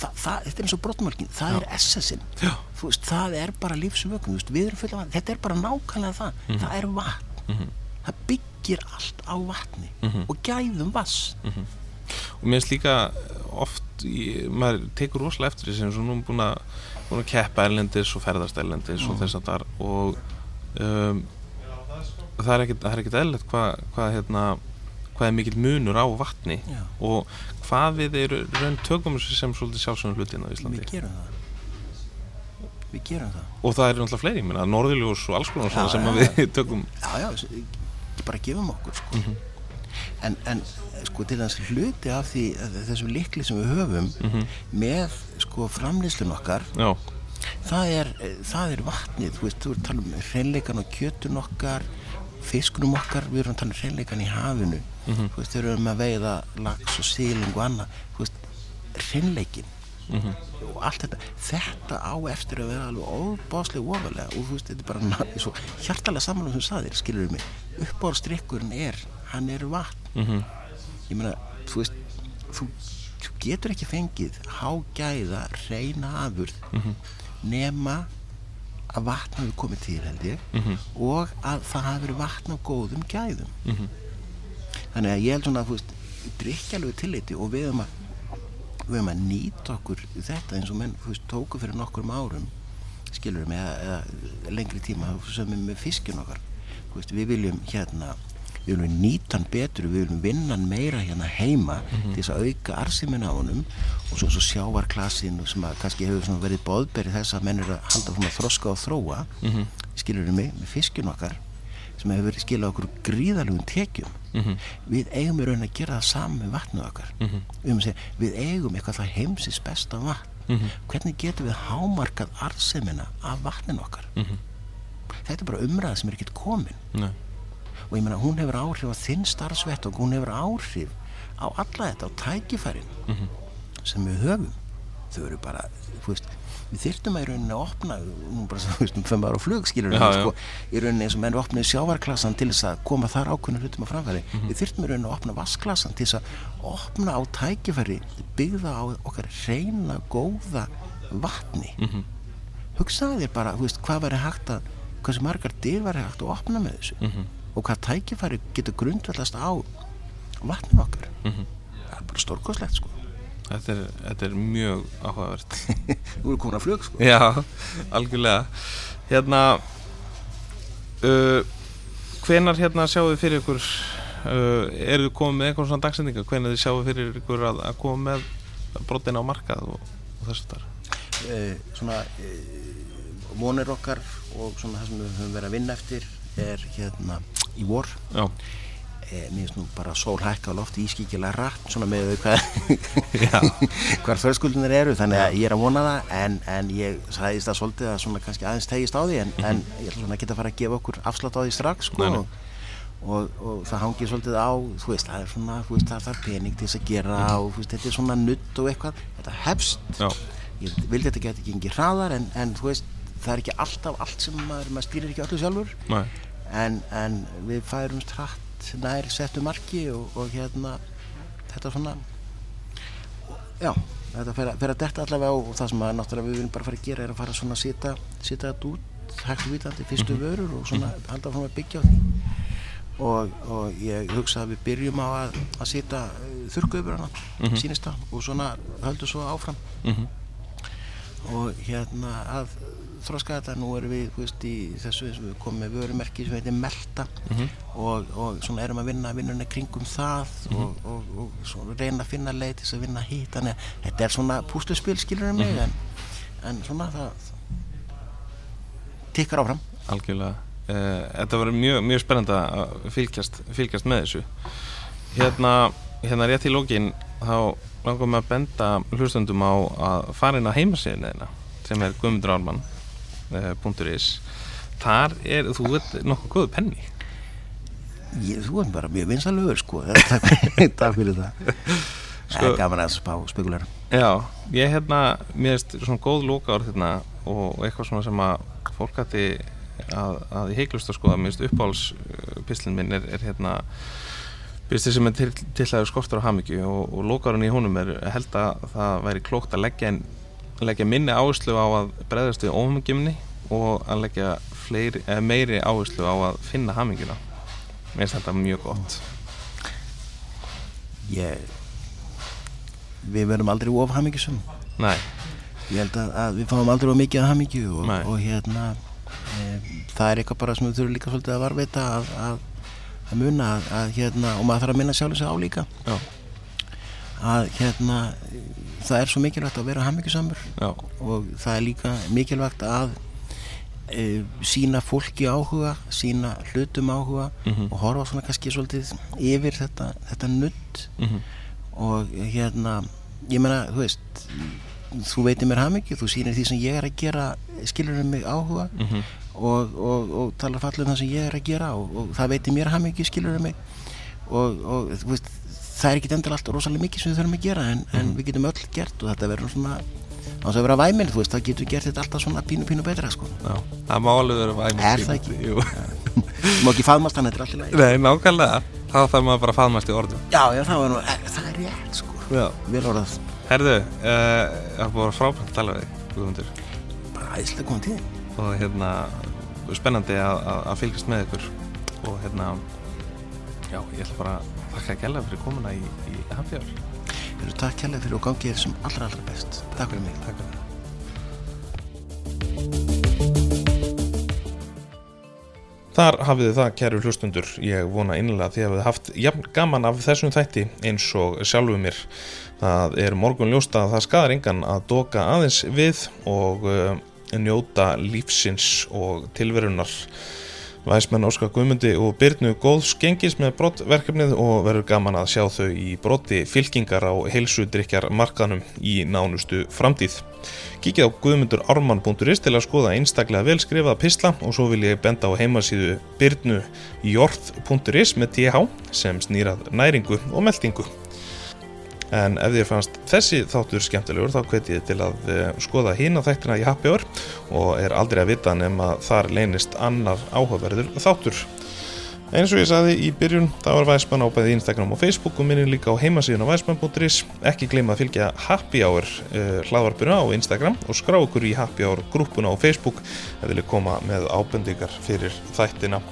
það, það, þetta er eins og brottmörkin það Já. er essensin Já. Þú veist, það er bara lífsvökun þú veist, við erum fulla vatn, þetta er bara nákvæmlega það Mhm. það er vatn, Mhm. það byggir allt á vatni Mhm. og gæðum vass og mér finnst líka oft í, maður tekur rosalega eftir þessu eins og nú er búin að, búin að keppa erlendis og ferðast erlendis og Mm. þess að þar og um, það er er ekkit eðlilegt hvað hva, hérna, hvað er mikill munur á vatni Já. og hvað við eru raun tökum sem svolítið sjálfsögum hlutin á Íslandi við gerum það við gerum það og það eru náttúrulega fleiri, ég meina norðiljós og alls konar sem já, að við tökum já, já, bara gefum okkur sko. Mhm. En, en sko til þess hluti af því þessum likli sem við höfum Mhm. með sko framlýslun okkar já, það er, það er vatnið. Þú veist, þú erum að tala um hreinleikan og kjötun okkar fiskunum okkar við erum að tala um hreinleikan í hafinu. Mhm. þú veist, þeir eru með að veiða lax og síling og annað. Þú veist, hreinleikin Mhm. og allt þetta, þetta á eftir að vera alveg óbáslega ofalega. Og þú veist, þetta er bara hjartalega samanlega sem saðir, skilur við mig. Uppbórstrykkurinn er, hann er vatn Mhm. ég meina, þú veist þú, þú getur ekki fengið hágæða, reyna afurð Mhm. nema að vatn hafi komið til held ég Mhm. og að það hafi verið vatn á góðum gæðum Mhm. þannig að ég held svona að þú veist drikkjalegu tilliti og við höfum að við höfum að nýta okkur þetta eins og menn, þú veist, tóku fyrir nokkurum árum skilur við með eða lengri tíma sem við með fiskjun okkar veist, við viljum hérna við viljum nýta hann betur, við viljum vinna hann meira hérna heima til þess að auka arsimin á honum og svo, svo sjávarklasin sem að kannski hefur verið boðberi þess að menn eru að halda svona þroska og þróa Mhm. skilur við mig, með fiskjun okkar sem hefur verið skilað okkur gríðalugum tekjum Mhm. við eigum í raun að gera það saman með vatnið okkar Mhm. við, segja, við eigum eitthvað það heimsins besta vatn Mhm. hvernig getum við hámarkað arsemina af vatnin okkar Mhm. þetta er bara umræða sem er ekkert komin Nei. Og ég meina hún hefur áhrif á þinn starfsvett og hún hefur áhrif á alla þetta, á tækifærin Mhm. sem við höfum þau eru bara, þú veist við þyrftum að í rauninni að opna nú bara, þú veist, um fem ára flug skilur Já, sko, í rauninni eins og menn opnaði sjávarklassan til þess að koma þar ákveðinu hlutum að framfæri Mhm. við þyrftum í rauninni að opna vassklassan til þess að opna á tækifæri byggða á okkar reyna góða vatni Mhm. hugsaði þér bara, þú veist, hvað væri hægt að hversu margar dyr væri hægt að opna með þessu Mhm. Og hvað tækifæri getur grundvallast á vatnin okkar. Mhm. það er bara stórkoslegt sko. Þetta er, þetta er mjög áhugavert. Þú eru komin að flug sko. Já, algjörlega. Hérna uh, Hvenar hérna sjáu þið fyrir ykkur uh, eru þið komið með eitthvað svona dagsendinga hvenar þið sjáu fyrir ykkur að, að koma með brotin á markað og, og þess að það uh, Svona vonir okkar og svona það sem við höfum verið að vinna eftir er hérna í vor. Já, eh, mér finnst nú bara sól hækka á lofti ískíkilega rætt svona með hvað já, hvar þörskildinir eru þannig að ég er að vona það en, en ég sagðist það svolítið að svona kannski aðeins tegist á því en, en ég ætla svona að geta að fara að gefa okkur afslátt á því strax sko, Nei, nei. og, og, og það hangir svolítið á þú veist, það er svona, þú veist, það þarf pening til þess að gera og þú veist, þetta er svona nutt og eitthvað. Þetta hefst. Já, ég vildi þetta geti gengið hraðar en, en þú veist, það er ekki alltaf allt sem maður, maður stýrir ekki öllu sjálfur. Næ, en, en við færum strætt nær settu marki og, og hérna þetta svona já, þetta fer að, fer að detta allavega og það sem að náttúrulega við viljum bara fara að gera er að fara svona að sita, sita þetta út hægt vitandi, fyrstu vörur og svona halda frá að byggja á því. Og, og ég hugsa að við byrjum á að, að sita þurrkaupurana Mhm. sínist það og svona höldum svo áfram. Mhm, og hérna að þróska þetta, nú erum við veist, í þessu, við komum með vörumerki sem heitir Melta. Mhm, og, og svona erum að vinna vinnuna kringum það og, og, og svona reyna að finna leið til þess að vinna hitt þannig að þetta er svona púsluspil skilur mig en, en svona það tikkar áfram. Algjörlega. Uh, Þetta verður mjög, mjög spennandi að fylgjast, fylgjast með þessu. Hérna, hérna rétt í lókin þá langum við að benda hlustundum á að fara inn á heimasíðin þeirna sem er guðmundurálmann.is Þar er, þú veit, nokkuð góðu penni. Ég, þú er bara mjög vinsalögur sko. Takk fyrir, það. Sko- sko, gaman að spá spekular Já, ég hérna, mér veist svona góð lókaður hérna og eitthvað svona sem að fólk hætti að, að í heiklust að skoða, mér veist uppáhalspislin minn er, er hérna byrsti sem er til, til að skortur á hamingju og, og lókaðurinn í honum er held að það væri klókt að leggja, en, leggja minni áherslu á að breðast við óhamingjumni og að leggja fleiri, eh, meiri áherslu á að finna hamingjuna. Mér finnst þetta mjög gott. Ég við verðum aldrei of hamingisum Nei, ég held að, að við fáum aldrei of mikið af hamingju og, og hérna e, það er eitthvað bara sem við þurfum líka svolítið að varveita að, að, að muna að, að hérna, og maður þarf að minna sjálfum sig á líka. Já, að hérna það er svo mikilvægt að vera hamingjusamur já, og það er líka mikilvægt að e, sína fólki áhuga sína hlutum áhuga Mhm. og horfa svona kannski svolítið yfir þetta, þetta nutt mhm, og hérna ég meina, þú veist þú veitir mér hamingju, þú sýnir því sem ég er að gera skilur um mig áhuga mhm. og, og, og talar fallið um það sem ég er að gera og, og það veitir mér hamingju skilur um mig og, og þú veist það er ekki endilega allt rosalega mikið sem við þurfum að gera en, en við getum öll gert og þetta verður svona á þess að vera væminn, þú veist, það getur gert þetta alltaf svona pínu pínu betra sko. Já, það má alveg vera væmið Er það ekki? Jú. má ekki faðmast hann, þetta er allt í lagi. Nei, nákvæmlega. Þá þarf maður bara að faðmast í orðum. Já, já, það, nú, eh, það er rétt sko. Já. vel orðað, Herðu, uh, það búið frábært að tala við bara æðislega komið til og hérna, spennandi að, að, að fylgjast með ykkur. Og hérna já, ég ætla bara að þakka að gæla fyrir komuna í, í Hafjár Eru takk kærlega fyrir og gangið þér sem allra allra best Takk fyrir mig Takk fyrir það Þar hafið þið það, kæru hlustundur. Ég vona innlega að þið hafið haft jafn gaman af þessum þætti eins og sjálfu mér. Það er morgun ljósta að það skadar engan að doka aðeins við og uh, njóta lífsins og tilverunar. Væsmenn Óskar Guðmundi og Byrnu góðs gengis með brottverkefnið og verður gaman að sjá þau í brotti fylkingar á heilsudrykjar markanum í nánustu framtíð. Kíkið á guðmundurármann.is til að skoða einstaklega vel skrifaða pisla og svo vil ég benda á heimasíðu byrnu jorð.is með th sem snýrað næringu og meldingu. En ef þér fannst þessi þáttur skemmtilegur þá hveti ég til að eh, skoða hína þættina í Happy Hour og er aldrei að vita nema þar leynist annar áhugaverður þáttur. Eins og ég saði í byrjun, þá er Væsmann á bæði Instagram og Facebook og minnum líka á heimasíðun á væsmann.is. Ekki gleyma að fylgja Happy Hour uh, hlaðvarpuna á Instagram og skrá okkur í Happy Hour grúpuna á Facebook ef vilja koma með ábendingar fyrir þættina.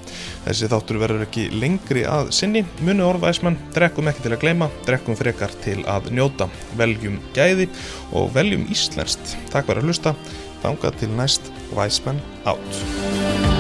Þessi þáttur verður ekki lengri að sinni. Munu orð Væsmann, drekkum ekki til að gleyma, drekkum frekar til að njóta. Veljum gæði og veljum íslenskt. Takk fyrir að hlusta. Þangað til næst Væsmann átt.